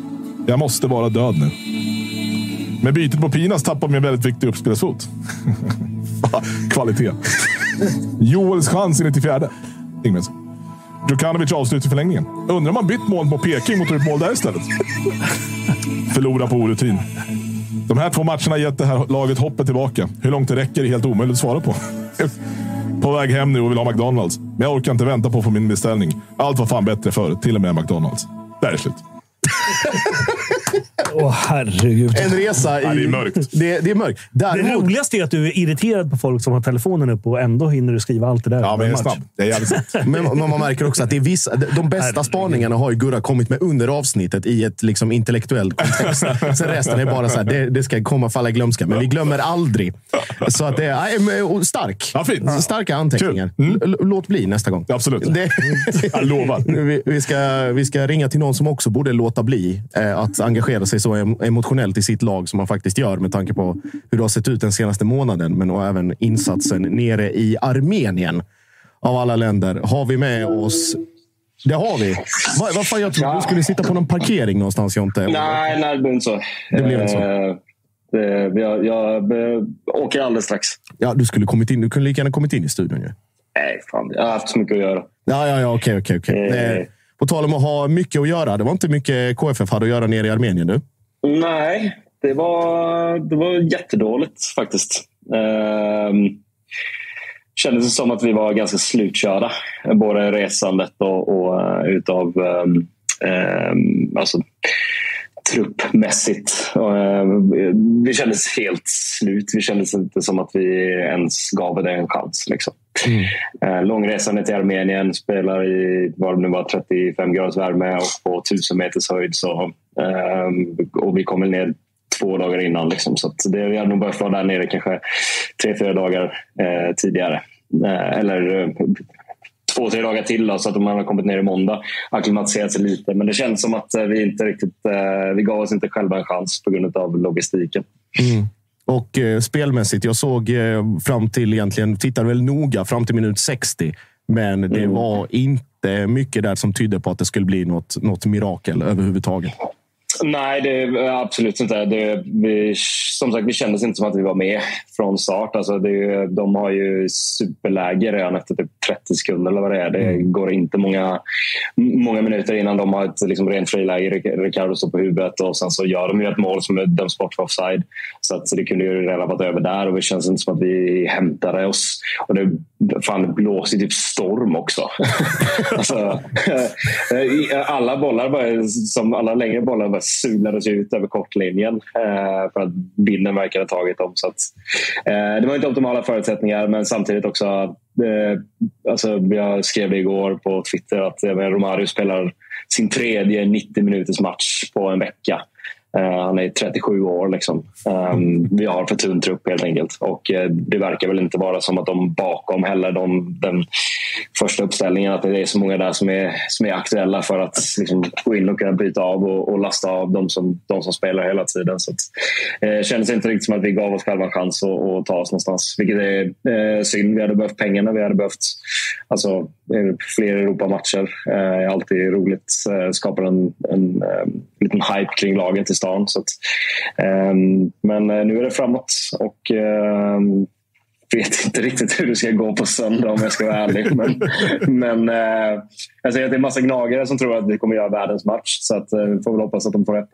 Jag måste vara död nu. Med bytet på Pinas tappade vi en väldigt viktig uppspelsfot. Kvalitet. Joels chans i 94. Ingmens. Djukanovic avslutar förlängningen. Undrar om han bytt mål på Peking mot ett mål där istället. Förlora på orutin. De här två matcherna har gett det här laget hoppet tillbaka. Hur långt det räcker är helt omöjligt att svara på. På väg hem nu och vill ha McDonalds. Men jag orkar inte vänta på att få min beställning. Allt var fan bättre förr, till och med McDonalds. Där är slut. Åh, oh, herregud. En resa i... Ja, det är mörkt. Det, det är mörkt. Däremot... Det roligaste är att du är irriterad på folk som har telefonen uppe och ändå hinner du skriva allt det där. Ja, men jag är snabb. Det är jävligt men, men man märker också att det är vissa, de bästa herregud. spaningarna har ju Gurra kommit med under avsnittet i ett liksom intellektuellt kontext. Sen resten är bara så här, det, det ska komma falla i glömska, men vi glömmer aldrig. Så att det är stark. Ja, fint. Starka anteckningar. Mm. Låt bli nästa gång. Absolut. Det... jag lovar. Vi, vi, ska, vi ska ringa till någon som också borde låta bli eh, att engagera sig så emotionellt i sitt lag som man faktiskt gör med tanke på hur det har sett ut den senaste månaden. Men och även insatsen nere i Armenien av alla länder. Har vi med oss det har vi. Vad, vad fan, jag trodde ja. du skulle sitta på någon parkering någonstans, Jonte. Nej, nej det blev inte så. Det blev inte så. Eh, det, jag, jag, jag åker alldeles strax. Ja, du skulle kommit in. Du kunde lika gärna kommit in i studion ju. Nej, fan. Jag har haft så mycket att göra. Ja, ja, ja. Okej, okej, okej. På tal om att ha mycket att göra. Det var inte mycket KFF hade att göra nere i Armenien nu. Nej, det var, det var jättedåligt faktiskt. Ehm, kändes som att vi var ganska slutkörda. Både resandet och, och eh, utav um, um, alltså, truppmässigt. Uh, vi kändes helt slut. Vi kändes inte som att vi ens gav det en chans. Liksom. Mm. Eh, långresande till Armenien, spelar i vad det nu var, 35 graders värme och på 1000 meters höjd. Så, ehm, och vi kommer ner två dagar innan. Liksom. Så det, vi hade nog behövt vara där nere kanske tre, fyra dagar eh, tidigare. Eh, eller eh, två, tre dagar till då, så att man har kommit ner i måndag. Acklimatiserat sig lite. Men det känns som att eh, vi inte riktigt... Eh, vi gav oss inte själva en chans på grund av logistiken. Mm. Och eh, spelmässigt, jag såg eh, fram till egentligen, tittade väl noga fram till minut 60. Men det Mm. var inte mycket där som tydde på att det skulle bli något, något mirakel överhuvudtaget. Nej, det, absolut inte. Det, vi, som sagt, vi kändes inte som att vi var med från start. Alltså det, de har ju superläge redan efter typ 30 sekunder eller vad det är. Det går inte många, många minuter innan de har ett liksom, rent friläge. Ric- Ricardo står på huvudet och sen så gör de ju ett mål som döms bort för offside. Så, att, så det kunde ju redan varit över där och det känns inte som att vi hämtade oss. Och det, fan, det blåser typ storm också. alltså, eh, alla bollar, bara, som alla längre bollar, bara sulades ut över kortlinjen eh, för att vinden verkade ha tagit dem. Så att, eh, det var inte optimala förutsättningar, men samtidigt också eh, alltså, jag skrev det igår på Twitter att eh, Romario spelar sin tredje 90 minuters match på en vecka. Eh, han är 37 år. Liksom. Ehm, vi har för tunn trupp helt enkelt. Och eh, Det verkar väl inte vara som att de bakom heller de, den första uppställningen att det är så många där som är, som är aktuella för att liksom, gå in och kunna byta av och, och lasta av de som, de som spelar hela tiden. Så att, eh, kändes inte riktigt som att vi gav oss själva en chans att, att ta oss någonstans. Vilket är eh, synd. Vi hade behövt pengarna. Vi hade behövt alltså, fler Europamatcher. Eh, det är alltid roligt. Eh, skapar en, en en liten hype kring laget istället stan. Så att, ehm, men eh, nu är det framåt och ehm, vet inte riktigt hur det ska gå på söndag om jag ska vara ärlig. Men, men eh, jag säger att det är massa gnagare som tror att vi kommer göra världens match. Så att, eh, vi får väl hoppas att de får rätt.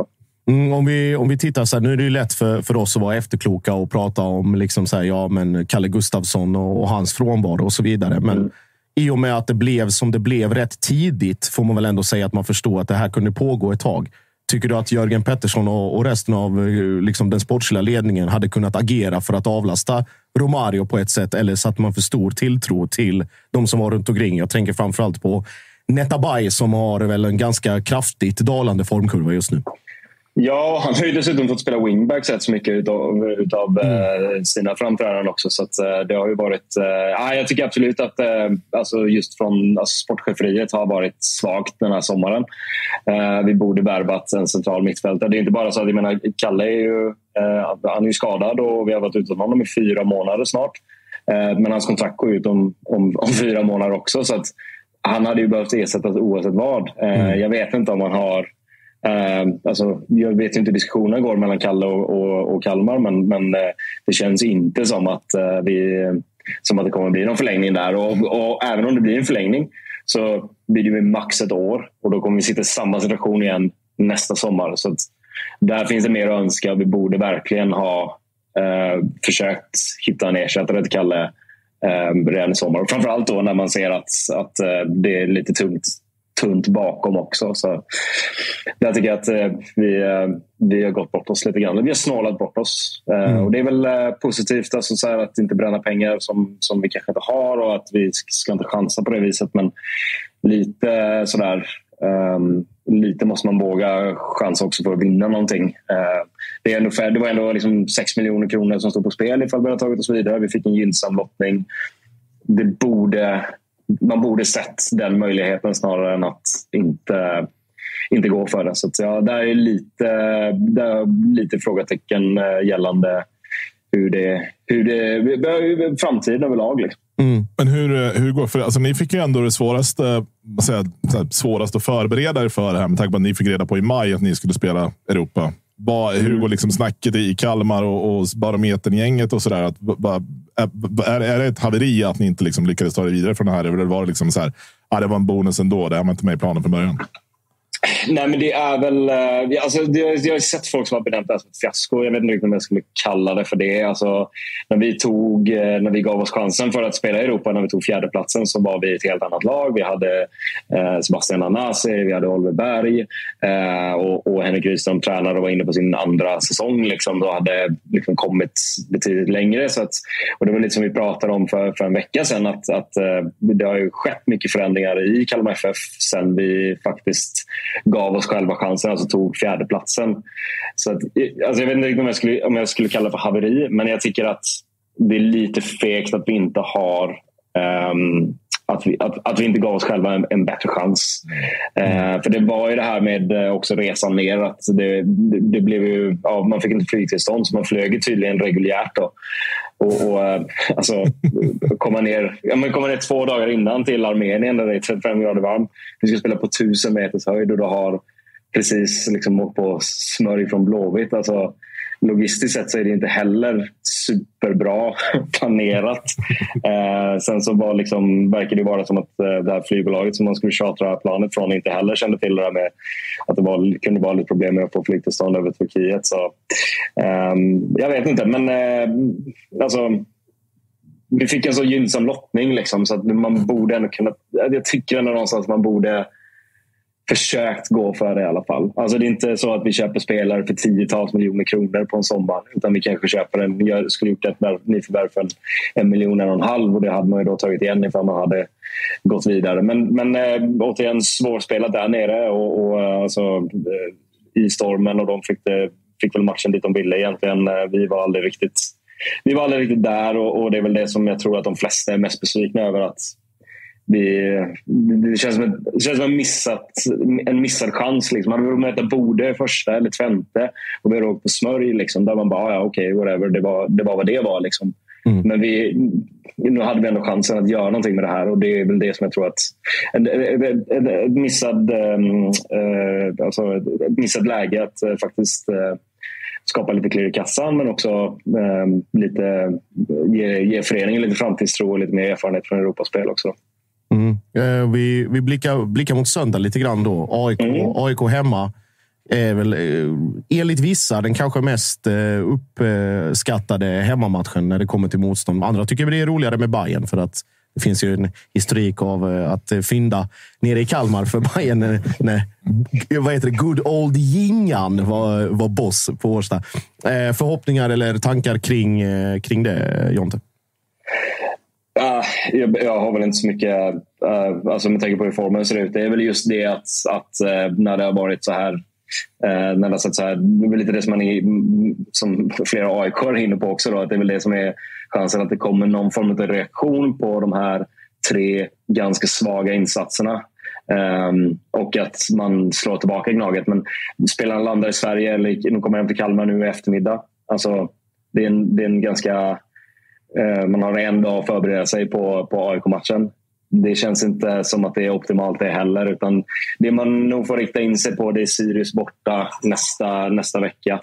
Mm, om, vi, om vi tittar så här, nu är det ju lätt för, för oss att vara efterkloka och prata om liksom så här, ja, men Kalle Gustafsson och, och hans frånvaro och så vidare. Men i och med att det blev som det blev rätt tidigt får man väl ändå säga att man förstår att det här kunde pågå ett tag. Tycker du att Jörgen Pettersson och, och resten av eh, liksom, den sportsliga ledningen hade kunnat agera för att avlasta Romario på ett sätt? Eller satte man för stor tilltro till de som var runt omkring? Jag tänker framförallt på Netabay som har väl en ganska kraftigt dalande formkurva just nu. Ja, han har ju dessutom fått spela wingback rätt så mycket utav, utav Mm. eh, sina framträdanden också. Så att, eh, det har ju varit... Ja, jag tycker absolut att eh, alltså just från alltså sportcheferiet har varit svagt den här sommaren. Eh, vi borde värvat en central mittfältare. Det är inte bara så att jag menar, Kalle är ju, eh, han är ju skadad och vi har varit utan honom i fyra månader snart. Men hans kontrakt går ut om, om, om fyra månader också. Så att han hade ju behövt ersättas oavsett vad. Eh, Jag vet inte om han har Eh, alltså, jag vet inte hur diskussionen går mellan Kalle och, och, och Kalmar men, men eh, det känns inte som att, eh, vi, som att det kommer bli någon förlängning där. Och, och även om det blir en förlängning så blir det max ett år och då kommer vi sitta i samma situation igen nästa sommar. Så att, där finns det mer att önska. Vi borde verkligen ha eh, försökt hitta en ersättare till Kalle eh, redan i sommar. Framförallt då när man ser att, att eh, det är lite tungt tunt bakom också. Så jag tycker att eh, vi, eh, vi har gått bort oss lite grann. Vi har snålat bort oss. Eh, och Det är väl positivt alltså, så att inte bränna pengar som, som vi kanske inte har och att vi ska inte chansa på det viset. Men lite sådär ehm, lite måste man våga chansa också för att vinna någonting. Eh, det, är ändå, det var ändå liksom 6 miljoner kronor som stod på spel ifall vi hade tagit oss vidare. Vi fick en gynnsam lottning. Det borde, man borde sett den möjligheten snarare än att inte, inte gå för det. Så att, ja, där är lite, där är lite frågetecken eh, gällande hur det, hur det, framtiden överlag. Liksom. Men hur, eh, hur går för alltså, Ni fick ju ändå det svåraste, här, svåraste att förbereda er för det här med tanke på att ni fick reda på i maj att ni skulle spela Europa. Vad, Hur går liksom snacket i Kalmar och, och Barometern-gänget och sådär? Är, är det ett haveri att ni inte liksom lyckades ta det vidare från det här? Eller var det liksom så här, ah, det var en bonus ändå, det här var inte med i planen från början? Nej, men det är väl... Eh, alltså, det, jag har sett folk som har benämnt det här som ett fiasko. Jag vet inte riktigt om jag skulle kalla det för det. Alltså, när, vi tog, eh, när vi gav oss chansen för att spela i Europa, när vi tog fjärdeplatsen, så var vi ett helt annat lag. Vi hade eh, Sebastian Anasi, vi hade Oliver Berg eh, och, och Henrik Rydström tränade och var inne på sin andra säsong. Liksom, och hade liksom kommit betydligt längre. Så att, och det var lite som vi pratade om för, för en vecka sedan. Att, att eh, det har ju skett mycket förändringar i Kalmar FF sen vi faktiskt gav oss själva chansen, alltså tog fjärdeplatsen. Så att, alltså jag vet inte om jag, skulle, om jag skulle kalla det för haveri, men jag tycker att det är lite fegt att vi inte har um, att vi, att, att vi inte gav oss själva en, en bättre chans. Mm. Uh, för det var ju det här med uh, också resan ner. Att det, det, det blev ju, ja, man fick inte flygtillstånd så man flög tydligen reguljärt. Då. Och, och eh, alltså, komma, ner, ja, men komma ner två dagar innan till Armenien där det är 35 grader varmt. Vi ska spela på 1000 meters höjd och du har precis liksom åkt på smörj från Blåvitt. Alltså, logistiskt sett så är det inte heller superbra planerat. Eh, sen så var liksom, verkar det vara som att eh, det här flygbolaget som man skulle chartra planet från inte heller kände till det där med att det var, kunde vara lite problem med att få flygtillstånd över Turkiet. Så, eh, jag vet inte, men eh, alltså vi fick en så gynnsam lottning liksom, så att man borde ändå kunna... Jag tycker ändå någonstans att man borde försökt gå för det i alla fall. Alltså det är inte så att vi köper spelare för tiotals miljoner kronor på en sommar. Utan vi kanske köper en, jag skulle gjort ett nyförvärv för en miljon, en och en halv och det hade man ju då tagit igen ifall man hade gått vidare. Men, men äh, återigen svårspelat där nere och, och eh, alltså, äh, i stormen och de fick, det, fick väl matchen dit de ville egentligen. Vi var aldrig riktigt vi var aldrig riktigt där och, och det är väl det som jag tror att de flesta är mest besvikna över. att vi, det, känns som, ett, det känns som en, missat, en missad chans. Liksom. Hade vi möta Bode första eller Twente och vi hade åkt på smörj, liksom, där man bara, ja okej, okay, whatever. Det var, det var vad det var. Liksom. Mm. Men vi, nu hade vi ändå chansen att göra någonting med det här och det är väl det som jag tror att... Ett, missad, äh, alltså ett missat läge att äh, faktiskt äh, skapa lite klirr i kassan men också lite, ge, ge föreningen lite framtidstro och lite mer erfarenhet från Europaspel också. Mm. Eh, vi, vi blickar, blickar mot söndag lite grann då. AIK, mm. AIK hemma är väl eh, enligt vissa den kanske mest eh, uppskattade hemmamatchen när det kommer till motstånd. Andra tycker det är roligare med Bayern för att det finns ju en historik av att fynda nere i Kalmar för Bayern när, när vad heter det, good old Jingan var, var boss på Årsta. Förhoppningar eller tankar kring, kring det, Jonte? Uh, jag, jag, har väl inte så mycket, uh, alltså med tanke på hur formen ser ut. Det är väl just det att, att uh, när det har varit så här Uh, när det, så här, det är väl lite det som, man är, som flera AIK är inne på också. Då, att det är väl det som är chansen att det kommer någon form av reaktion på de här tre ganska svaga insatserna. Um, och att man slår tillbaka Gnaget. Men spelarna landar i Sverige, eller de kommer hem till Kalmar nu i eftermiddag. Alltså, det, är en, det är en ganska Eh, man har en dag att förbereda sig på, på AIK-matchen. Det känns inte som att det är optimalt det heller. Utan det man nog får rikta in sig på det är Sirius borta nästa, nästa vecka.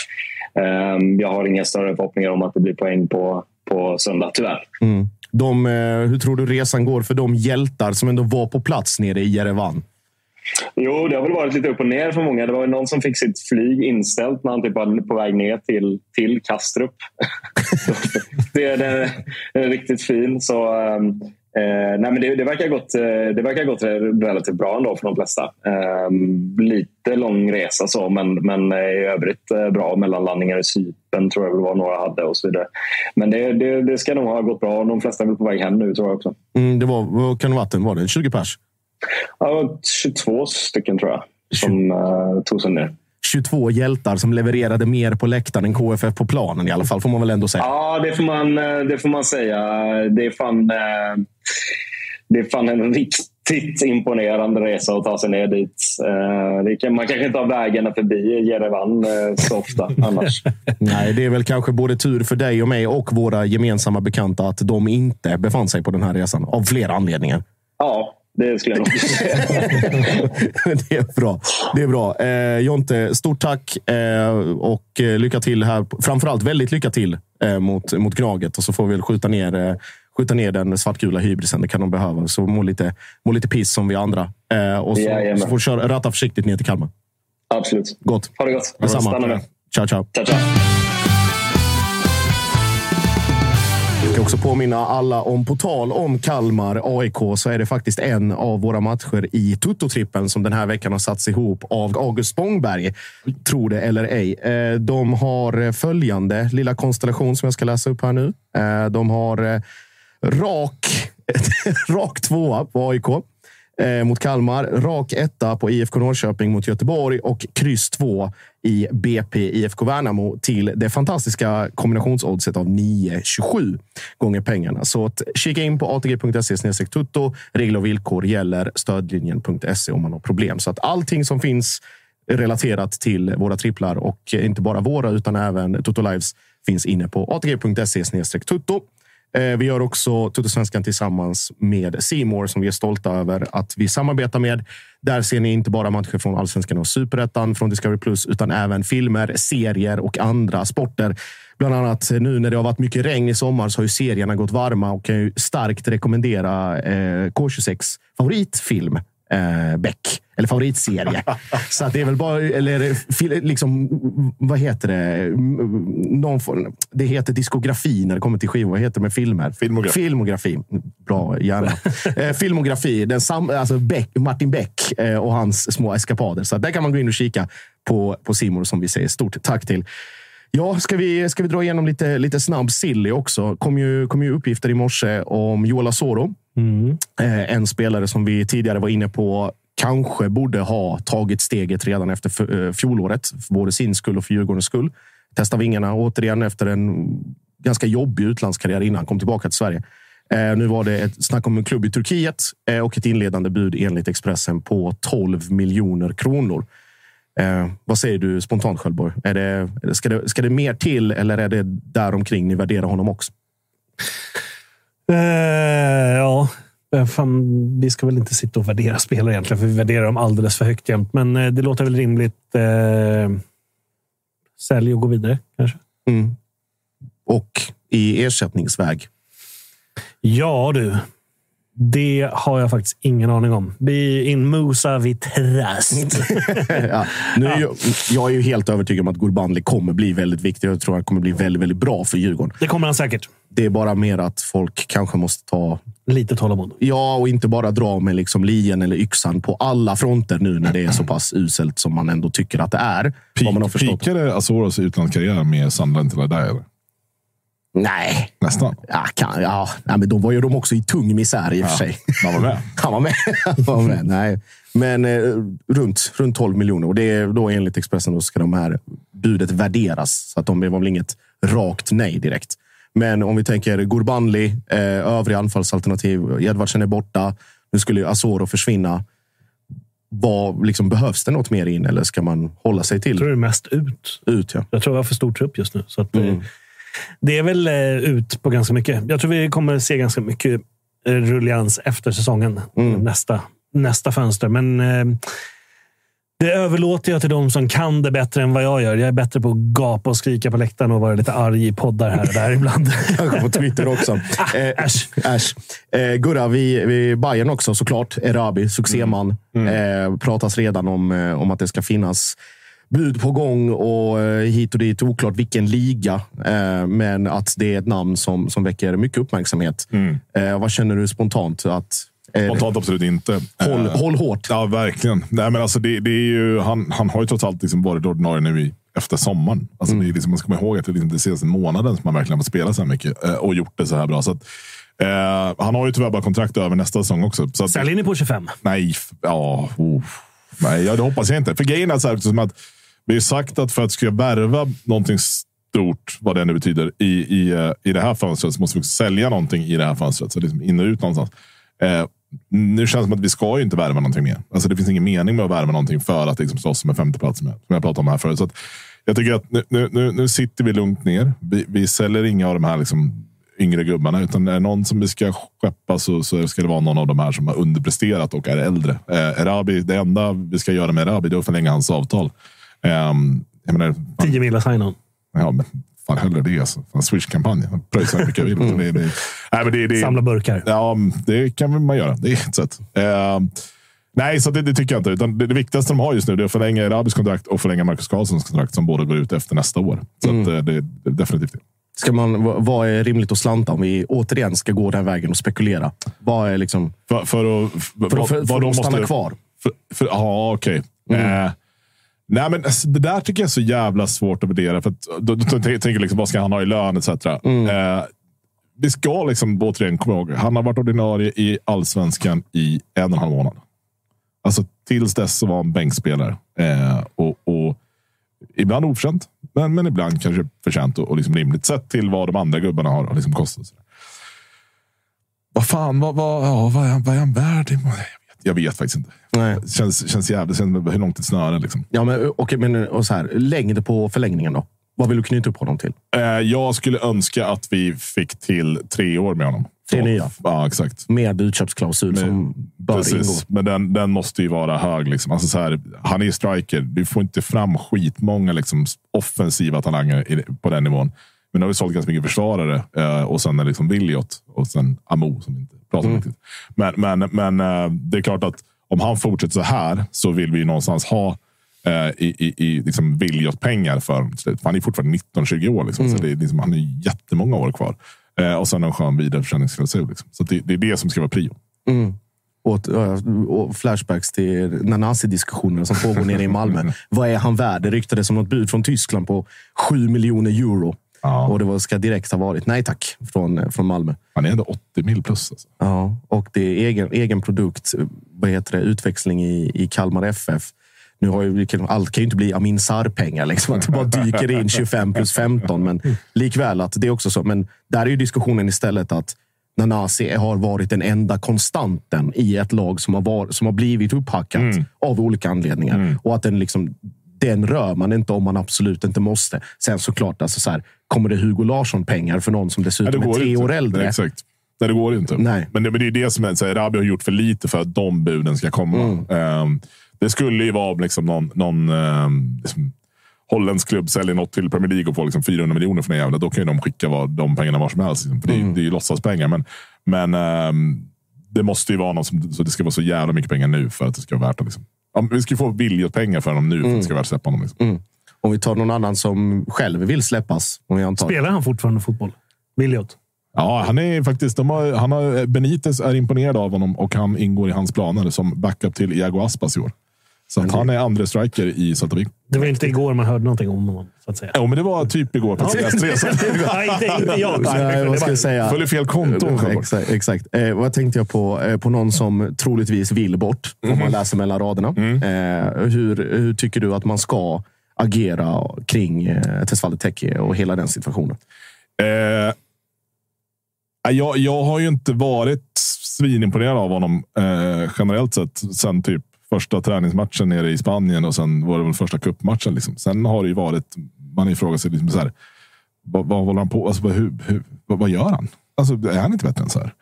Ehm, jag har inga större förhoppningar om att det blir poäng på, på söndag, tyvärr. Mm. De, eh, hur tror du resan går för de hjältar som ändå var på plats nere i Jerevan? Jo, det har väl varit lite upp och ner för många. Det var någon som fick sitt flyg inställt när han typ var på väg ner till, till Kastrup. det, är, den är riktigt fin. Så, um, Eh, nej men det, det, verkar gått, eh, det verkar gått relativt bra ändå för de flesta. Eh, lite lång resa så, men, men eh, i övrigt eh, bra mellanlandningar i Cypern tror jag väl var några hade och så vidare. Men det, det, det ska nog ha gått bra. De flesta är väl på väg hem nu tror jag också. Mm, det var, vad kan det varit? Var det 20 pers? Ja, 22 stycken tror jag som uh, tog sig ner. 22 hjältar som levererade mer på läktaren än KFF på planen i alla fall, får man väl ändå säga. Ja, det får man, eh, det får man säga. Det är fan, eh, det är fan en riktigt imponerande resa att ta sig ner dit. Kan, man kanske inte har vägarna förbi Jerevan så ofta annars. Nej, det är väl kanske både tur för dig och mig och våra gemensamma bekanta att de inte befann sig på den här resan. Av flera anledningar. Ja, det skulle jag nog säga. det är bra. Det är bra. Eh, Jonte, stort tack eh, och eh, lycka till här. Framförallt väldigt lycka till eh, mot, mot Gnaget och så får vi väl skjuta ner, eh, skjuta ner den svartgula hybrisen. Det kan de behöva. Så må lite, må lite piss som vi andra. Eh, och så, ja, så får du köra, ratta försiktigt ner till Kalmar. Absolut. Gott. Ha det gott. Detsamma. Ciao, ciao. ciao, ciao. Också påminna alla om, på tal om Kalmar AIK, så är det faktiskt en av våra matcher i Toto-trippen som den här veckan har satts ihop av August Spångberg. Tro det eller ej. Eh, de har följande lilla konstellation som jag ska läsa upp här nu. Eh, de har eh, rak, rak tvåa på AIK mot Kalmar, rak etta på IFK Norrköping mot Göteborg och kryss två i BP IFK Värnamo till det fantastiska kombinationsoddset av 9,27 gånger pengarna. Så att kika in på atg.se tutto. Regler och villkor gäller stödlinjen.se om man har problem. Så att allting som finns relaterat till våra tripplar och inte bara våra utan även Toto Lives finns inne på atg.se tutto. Eh, vi gör också Tuttosvenskan tillsammans med Simor som vi är stolta över att vi samarbetar med. Där ser ni inte bara matcher från Allsvenskan och Superettan från Discovery Plus, utan även filmer, serier och andra sporter. Bland annat eh, nu när det har varit mycket regn i sommar så har ju serierna gått varma och kan ju starkt rekommendera eh, K26 favoritfilm eh, Beck. Eller favoritserie. så att det är väl bara, eller liksom, vad heter det? Någon form, det heter diskografi när det kommer till skivor. Vad heter det med filmer? Filmografi. Filmografi. Bra hjärna. eh, filmografi. Den sam, alltså Beck, Martin Beck eh, och hans små eskapader. Så där kan man gå in och kika på, på Simor som vi säger stort tack till. Ja, ska vi, ska vi dra igenom lite, lite snabb silly också? kom ju, kom ju uppgifter i morse om Joel Asoro. Eh, en spelare som vi tidigare var inne på kanske borde ha tagit steget redan efter eh, fjolåret. För både sin skull och för Djurgårdens skull. Testa vingarna återigen efter en ganska jobbig utlandskarriär innan han kom tillbaka till Sverige. Eh, nu var det ett snack om en klubb i Turkiet och ett inledande bud enligt Expressen på 12 miljoner kronor. Eh, vad säger du spontant Sköldborg? Är det, ska, det, ska det mer till eller är det där omkring ni värderar honom också? Eh, ja, eh, fan, vi ska väl inte sitta och värdera spelare egentligen, för vi värderar dem alldeles för högt jämt. Men eh, det låter väl rimligt. Eh, sälj och gå vidare kanske. Mm. Och i ersättningsväg? Ja du. Det har jag faktiskt ingen aning om. Be in Musa vid trast. ja, nu är jag, jag är ju helt övertygad om att Gurbanli kommer bli väldigt viktig. Jag tror han kommer bli väldigt, väldigt bra för Djurgården. Det kommer han säkert. Det är bara mer att folk kanske måste ta... Lite tålamod. Ja, och inte bara dra med liksom lien eller yxan på alla fronter nu när det är så pass uselt som man ändå tycker att det är. vad man har förstått. Pikade Azoros utlandskarriär med Sunderland till där? Nej. Nästan. Ja, kan, ja. Nej, men då var ju de också i tung misär i och för sig. Han var med. Han var med. Han var med. Nej. Men eh, runt, runt 12 miljoner. Och det är då enligt Expressen då ska de här budet värderas. Så att de var väl inget rakt nej direkt. Men om vi tänker Gurbanli, eh, övriga anfallsalternativ. Edvardsen är borta. Nu skulle ju Asoro försvinna. Vad, liksom, behövs det något mer in eller ska man hålla sig till? Jag tror det är mest ut. Ut, ja. Jag tror vi har för stor trupp just nu. Så att, eh, Mm. Det är väl eh, ut på ganska mycket. Jag tror vi kommer se ganska mycket eh, rullians efter säsongen. Mm. Nästa, nästa fönster. Men eh, det överlåter jag till de som kan det bättre än vad jag gör. Jag är bättre på att gapa och skrika på läktaren och vara lite arg i poddar här och där ibland. Kanske på Twitter också. Eh, äsch. äsch. Eh, Gurra, vi, vi Bayern också såklart. Erabi, succéman. Eh, pratas redan om, om att det ska finnas bud på gång och eh, hit och dit. Oklart vilken liga, eh, men att det är ett namn som, som väcker mycket uppmärksamhet. Eh, vad känner du spontant? Att, Spontant absolut inte. Håll, Eh, håll hårt. Ja, verkligen. Nej, men alltså det, det är ju, han, han har ju trots allt liksom varit ordinarie nu i, efter sommaren. Alltså det är liksom, man ska komma ihåg att det är liksom den senaste månaden som han verkligen har fått spela så här mycket eh, och gjort det så här bra. Så att, eh, han har ju tyvärr bara kontrakt över nästa säsong också. Så att, Säljer ni på 25? Nej, ja, oh. nej ja, det hoppas jag inte. För grejen är så här, som att vi har sagt att för att ska värva någonting stort, vad det nu betyder, i, i, eh, i det här fönstret så måste vi också sälja någonting i det här fönstret. Så liksom in och ut någonstans. Eh, nu känns det som att vi ska ju inte värva någonting mer. Alltså det finns ingen mening med att värva någonting för att liksom slåss med femteplats, med, som jag pratade om här förut. Så att jag tycker att nu, nu, nu, nu sitter vi lugnt ner. Vi, vi säljer inga av de här liksom yngre gubbarna, utan är det någon som vi ska skeppa så, så ska det vara någon av de här som har underpresterat och är äldre. Eh, Erabi, det enda vi ska göra med Erabi det är att förlänga hans avtal. Ehm, jag menar, 10 mil sign-on. Ja, men fan hellre det. Alltså. Swish-kampanj. Jag pröjsar hur mycket jag vill. Mm. Det, det, nej, men det, det, Samla burkar. Ja, det kan man göra. Det är ett sätt. Ehm, nej, så det, det tycker jag inte. Utan det, det viktigaste de har just nu det är att förlänga Erabis kontrakt och förlänga Marcus Karlssons kontrakt som båda går ut efter nästa år. Så Mm. att, eh, det, det är definitivt det. Ska man, vad- är rimligt att slanta om vi återigen ska gå den vägen och spekulera? Vad är liksom... För, för att, För att- för- för att stanna kvar. För, för, ja, okej. Eh, nej, men alltså, det där tycker jag är så jävla svårt att värdera. För att, då, då, då tänker liksom, vad ska han ha i lön etc. Eh, vi ska liksom, återigen komma ihåg, han har varit ordinarie i allsvenskan i en och en halv månad. Alltså tills dess så var han bänkspelare. Eh, och, och ibland oförtjänt, men, men ibland kanske förtjänt och, och liksom rimligt sett till vad de andra gubbarna har, har liksom kostat. Vad fan, vad, vad, ja, vad, är, han- vad är han värd? Jag vet, faktiskt inte. Nej. Känns, känns jävligt. Känns, hur långt ett snöre liksom. Ja, men, okej, men och så här, längd på förlängningen då? Vad vill du knyta upp honom till? Eh, jag skulle önska att vi fick till tre år med honom. Tre nya? Ja, exakt. Med utköpsklausul som bör ingå. Precis, men den, den måste ju vara hög. Liksom. Alltså så här, han är striker. Du får inte fram skitmånga liksom, offensiva talanger på den nivån. Men nu har vi sålt ganska mycket försvarare eh, och sen är det liksom Williot och sen Amo som inte pratar om Mm. riktigt. Men, men, men eh, det är klart att om han fortsätter så här så vill vi någonstans ha eh, i, i, i liksom Williot-pengar för honom till slut. För Han är fortfarande 19-20 år. Liksom, Mm. så det är liksom, han har jättemånga år kvar. Eh, och sen en skön vidareförsäljningsklausul. Liksom. Så det, det är det som ska vara prio. Mm. Och, och flashbacks till Nanasi-diskussionerna som pågår nere i Malmö. Vad är han värd? Det ryktades om något bud från Tyskland på 7 miljoner euro. Och det var, ska direkt ha varit nej tack från, från Malmö. Han är ändå 80 mil plus. Alltså. Ja, och det är egen, egen produkt. Vad heter det? Utväxling i, i Kalmar FF. Nu har ju, allt kan ju inte bli Amin Sarr-pengar. Liksom, att det bara dyker in 25 plus 15. Men likväl att det är också så. Men där är ju diskussionen istället att Nanasi har varit den enda konstanten i ett lag som har, var, som har blivit upphackat av olika anledningar. Och att den, liksom, den rör man inte om man absolut inte måste. Sen såklart, alltså så här, kommer det Hugo Larsson-pengar för någon som dessutom är tre inte. år äldre? Nej, exakt. Nej, det går inte. Nej. Men, det, men det är det som är, Rabi har gjort för lite för att de buden ska komma. Mm. Ehm, det skulle ju vara liksom någon, någon ehm, liksom, holländsk klubb säljer något till Premier League och får liksom 400 miljoner för den jävla. Då kan ju de skicka vad, de pengarna var som helst. Liksom, för det, är- Mm. det är ju låtsaspengar. Men, men ehm, det måste ju vara något som, så det ska vara så jävla mycket pengar nu för att det ska vara värt det. Liksom. Ja, vi ska få pengar för honom nu för att det ska värt att släppa honom. Liksom. Mm. Om vi tar någon annan som själv vill släppas. Om vi antar. Spelar han fortfarande fotboll? Williot? Ja, han är faktiskt. De har, han har, Benitez är imponerad av honom och han ingår i hans planer som backup till Iago Aspas i år. Så att han är andra striker i Celta Vigo. Det var inte igår man hörde någonting om honom. Så att säga. Jo, men det var typ igår på Ja. CS3. Nej, inte, inte jag. Nej, vad ska jag säga? Följer fel konton. Eh, Exakt. exakt. Eh, vad tänkte jag på? Eh, på någon som troligtvis vill bort, om Mhm. man läser mellan raderna. Mm. Eh, hur, hur tycker du att man ska agera kring eh, Tesfaye Teki och hela den situationen? Eh, jag, jag har ju inte varit svinimponerad av honom eh, generellt sett sen typ första träningsmatchen nere i Spanien och sen var det väl första cupmatchen. Liksom. Sen har det ju varit, man ifrågasätter liksom så här, vad, vad håller han på alltså, vad, hur, hur, vad, vad gör han? Alltså, är han inte bättre än så här?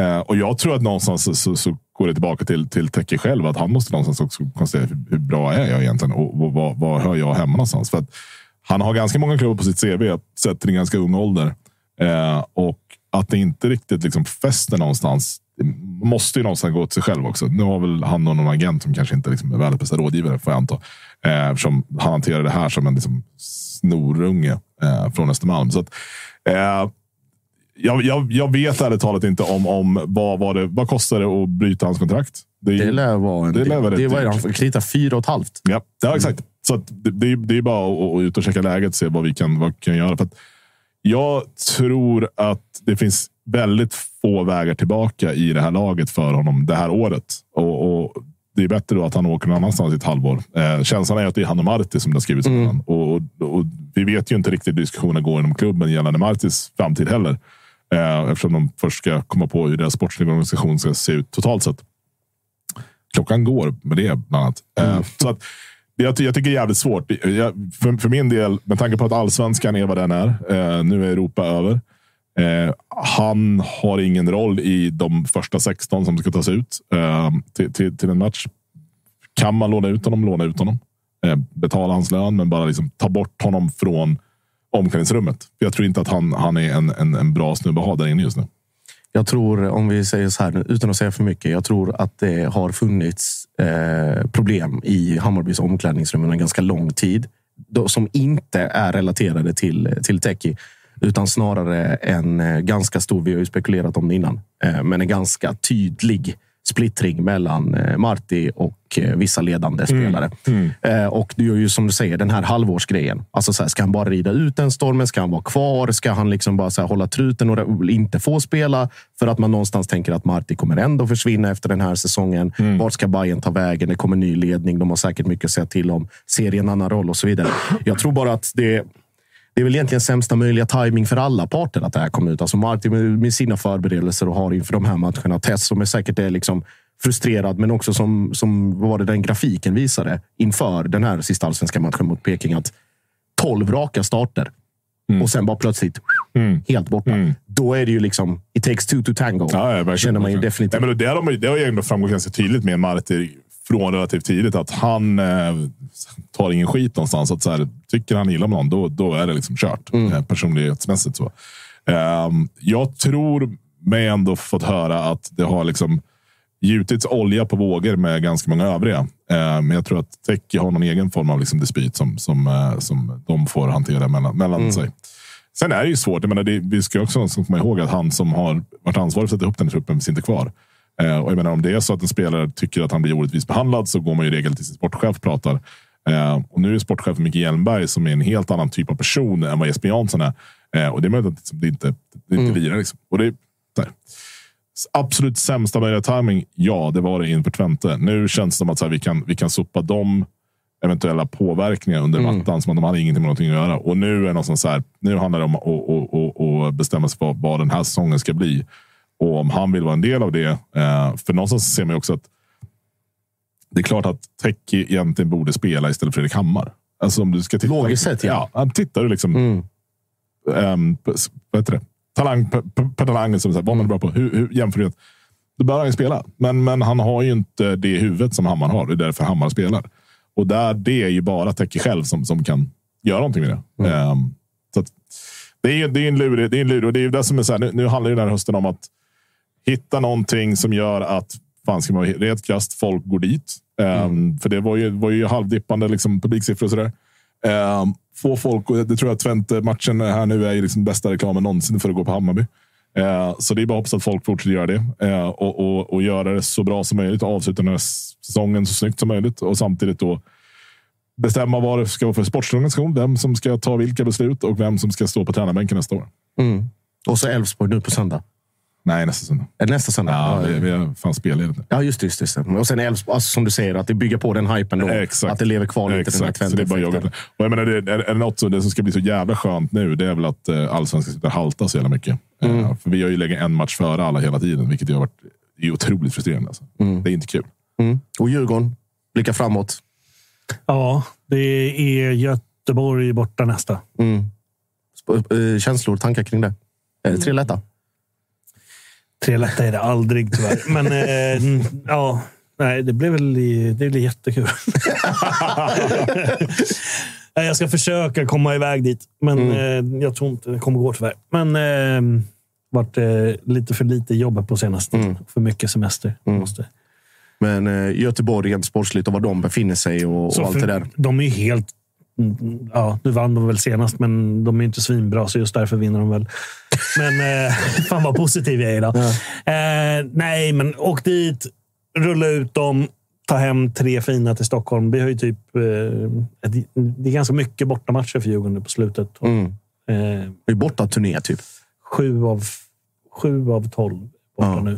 Eh, och jag tror att någonstans så, så, så går det tillbaka till, till tecke själv. Att han måste någonstans också konstatera hur, hur bra är jag egentligen och, och vad, vad hör jag hemma någonstans? För att han har ganska många klubbar på sitt CV, sett till en ganska ung ålder. Eh, och att det inte riktigt liksom fäster någonstans. Det måste ju någonstans gå till sig själv också. Nu har väl han någon agent som kanske inte liksom är världens rådgivare, får jag anta. Eh, eftersom han hanterar det här som en liksom snorunge eh, från Östermalm. Så att, eh, jag, jag, jag vet ärligt talat inte om, om vad, vad, det, vad kostar det att bryta hans kontrakt. Det, Det lär vara en det lär vara det rätt var han får krita fyra och ett halvt. Ja, ja exakt. Så att det, det, är- det är bara att, att ut och checka läget och se vad vi kan, vad vi kan göra. För att jag tror att det finns väldigt få vägar tillbaka i det här laget för honom det här året. Och, och Det är bättre då att han åker någon annanstans i ett halvår. Eh, känslan är att det är han och Marti som det har skrivits om. honom. Och, och, och vi vet ju inte riktigt hur diskussionen går inom klubben gällande Martis framtid heller. Eh, eftersom de först ska komma på hur deras sportsliga organisation ska se ut totalt sett. Klockan går med det bland annat. Eh, så att, jag, ty- jag tycker det är jävligt svårt. Jag, för, för min del, med tanke på att allsvenskan är vad den är. Eh, nu är Europa över. Eh, han har ingen roll i de första 16 som ska tas ut eh, till, till, till en match. Kan man låna ut honom, låna ut honom. Eh, betala hans lön, men bara liksom ta bort honom från omklädningsrummet. För jag tror inte att han, han är en, en, en bra snubbe att ha där inne just nu. Jag tror, om vi säger så här, utan att säga för mycket. Jag tror att det har funnits eh, problem i Hammarbys omklädningsrum under en ganska lång tid. Då, som inte är relaterade till, till Teki. Utan snarare en eh, ganska stor, vi har ju spekulerat om det innan, eh, men en ganska tydlig splittring mellan eh, Marti och eh, vissa ledande spelare. Eh, och det är ju som du säger, den här halvårsgrejen. Alltså så här, ska han bara rida ut den stormen? Ska han vara kvar? Ska han liksom bara så här, hålla truten och inte få spela? För att man någonstans tänker att Marti kommer ändå försvinna efter den här säsongen. Vart ska Bayern ta vägen? Det kommer ny ledning. De har säkert mycket att säga till om. Ser i en annan roll och så vidare. Jag tror bara att det det är väl egentligen sämsta möjliga timing för alla parter att det här kom ut. Alltså Martin med, sina förberedelser och har inför de här matcherna. Tess som är säkert är liksom frustrerad, men också som, som var det den grafiken visade inför den här sista allsvenska matchen mot Peking. Att 12 raka starter och sen bara plötsligt helt borta. Då är det ju liksom it takes two to tango. Ja, ja, känner man ju definitivt. Nej, men det, har de, det har ju ändå framgått ganska tydligt med Marti från relativt tidigt att han eh, tar ingen skit någonstans. Att så här, tycker han illa med någon, då, då är det liksom kört. Eh, personlighetsmässigt. så. Ehm, jag tror mig ändå fått höra att det har liksom gjutits olja på vågor med ganska många övriga. Eh, Men jag tror att Teki har någon egen form av liksom dispyt som, som, eh, som de får hantera mellan, mellan sig. Sen är det ju svårt. Jag menar, det, vi ska också komma ihåg att han som har varit ansvarig för att sätta ihop den truppen finns inte kvar. Eh, och jag menar, om det är så att en spelare tycker att han blir orättvist behandlad så går man ju i regel till sin sportchef och pratar. Eh, och nu är sportchefen Micke Hjelmberg som är en helt annan typ av person än vad Jesper Jansson är. Eh, och det är möjligt att det inte, det inte lirar. Liksom. Och det. Absolut sämsta möjliga timing. Ja, det var det inför Twente. Nu känns det som att här, vi, kan, vi kan sopa de eventuella påverkningar under mattan som att de hade ingenting med någonting att göra. Och nu är det så här. Nu handlar det om att och, och, och bestämma sig för vad den här säsongen ska bli. Och om han vill vara en del av det. Eh, för någonstans ser man ju också att det är klart att Teki egentligen borde spela istället för Fredrik Hammar. Alltså om du ska titta, Logiskt sett, ja. ja. tittar ju liksom. ehm, på- vad heter det? Talang per, talang. Som, så här, vad man är bra på. Hur, hur jämför du? Då bör han ju spela. Men, men han har ju inte det huvudet som Hammar har. Det är därför Hammar spelar. Och där, det är ju bara Teki själv som, som kan göra någonting med det. Ehm, så att, det är det är en lurig. Det är en lurig och det är ju det som är så här, nu, nu handlar ju den här hösten om att hitta någonting som gör att fan ska man vara rent krasst, folk går dit. Ehm, För det var ju, var ju halvdippande liksom, publiksiffror och sådär. Um, få folk, och det tror jag Twente-matchen här nu är liksom bästa reklamen någonsin för att gå på Hammarby. Eh, så det är bara att hoppas att folk fortsätter göra det och, och, och göra det så bra som möjligt och avsluta den här säsongen så snyggt som möjligt och samtidigt då bestämma vad det ska vara för sportslig organisation, vem som ska ta vilka beslut och vem som ska stå på tränarbänken nästa år. Mm. Och så Elfsborg nu på söndag. Nej, nästa söndag. Nästa söndag? Ja, vi, vi har fan spelledigt nu. Ja, just det. Just det. Och sen Elfsborg, alltså, som du säger, att det bygger på den hypen då. Exakt. Att det lever kvar lite den här Exakt, så det är bara. Twente-effekten. Och jag menar, det, är, är det något som, det som ska bli så jävla skönt nu, det är väl att eh, allsvenskan slutar halta så jävla mycket. Eh, för vi har ju legat en match före alla hela tiden, vilket ju har varit det är otroligt frustrerande. Alltså. Det är inte kul. Mm. Och Djurgården blickar framåt. Ja, det är Göteborg borta nästa. Mm. Eh, Känslor, tankar kring det? Är det tre lätta? Tre lätta är det aldrig tyvärr. Men eh, ja, nej, det blir väl det blir jättekul. Jag ska försöka komma iväg dit, men Mm. eh, jag tror inte det kommer gå tyvärr. Men eh, varit eh, lite för lite jobb på senaste Mm. För mycket semester. Måste. Men eh, Göteborg rent sportsligt och var de befinner sig och, och allt det där. De är helt... Ja, nu vann de väl senast, men de är inte svinbra, så just därför vinner de väl. Men eh, fan vad positiv jag är idag. Eh, nej, men åk dit, rulla ut dem, ta hem tre fina till Stockholm. Vi har ju typ... Eh, det är ganska mycket bortamatcher för Djurgården nu på slutet. Mm. Eh, Det är borta turné typ. sju, av, sju av tolv borta Ja. nu.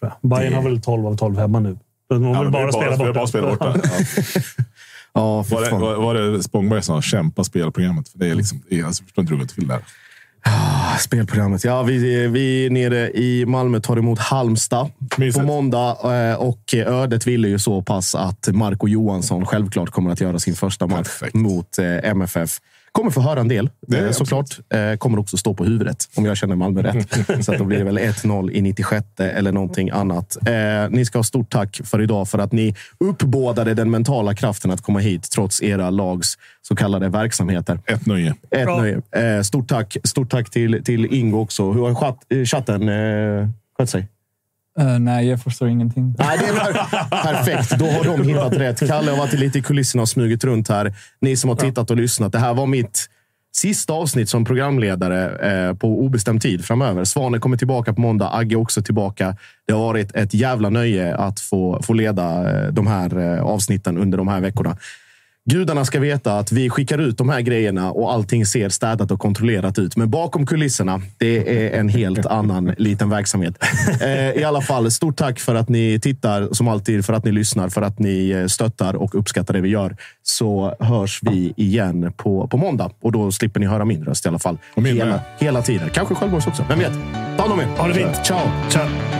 Tror jag. Bayern Det- har väl tolv av tolv hemma nu. De vill Ja, bara, spela borta. Bara spela borta. Ja. Var, det, var, var det Spångberg som sa kämpa spelprogrammet? För det är liksom, det är, alltså, jag förstår inte hur det går till där. Ah, Spelprogrammet. Ja, vi, vi är nere i Malmö tar emot Halmstad Mysigt. på måndag. eh, Och ödet ville ju så pass att Marco Johansson självklart kommer att göra sin första match Perfekt. mot eh, MFF. Kommer få höra en del, Det är eh, såklart. Eh, Kommer också stå på huvudet, om jag känner Malmö rätt. så att då blir det väl 1-0 i 96 eller någonting annat. Eh, ni ska ha stort tack för idag för att ni uppbådade den mentala kraften att komma hit trots era lags så kallade verksamheter. Ett nöje. Ett Bra. nöje. Eh, stort tack, stort tack till, till Ingo också. Hur har chatt, chatten eh, skött sig? Eh, nej, jag förstår ingenting. Nej, det är perfekt. Då har de hittat rätt. Kalle har varit lite i kulisserna och smugit runt här. Ni som har tittat och lyssnat. Det här var mitt sista avsnitt som programledare eh, på obestämd tid framöver. Svane kommer tillbaka på måndag. Agge också tillbaka. Det har varit ett jävla nöje att få, få leda eh, de här eh, avsnitten under de här veckorna. Gudarna ska veta att vi skickar ut de här grejerna och allting ser städat och kontrollerat ut. Men bakom kulisserna, det är en helt annan liten verksamhet. Eh, I alla fall, stort tack för att ni tittar, som alltid, för att ni lyssnar, för att ni eh, stöttar och uppskattar det vi gör. Så hörs vi igen på, på måndag och då slipper ni höra min röst i alla fall. Hela, hela tiden. Kanske Sköldborgs också. Vem vet? Ta hand om er. Ha det fint. Ciao. Ciao.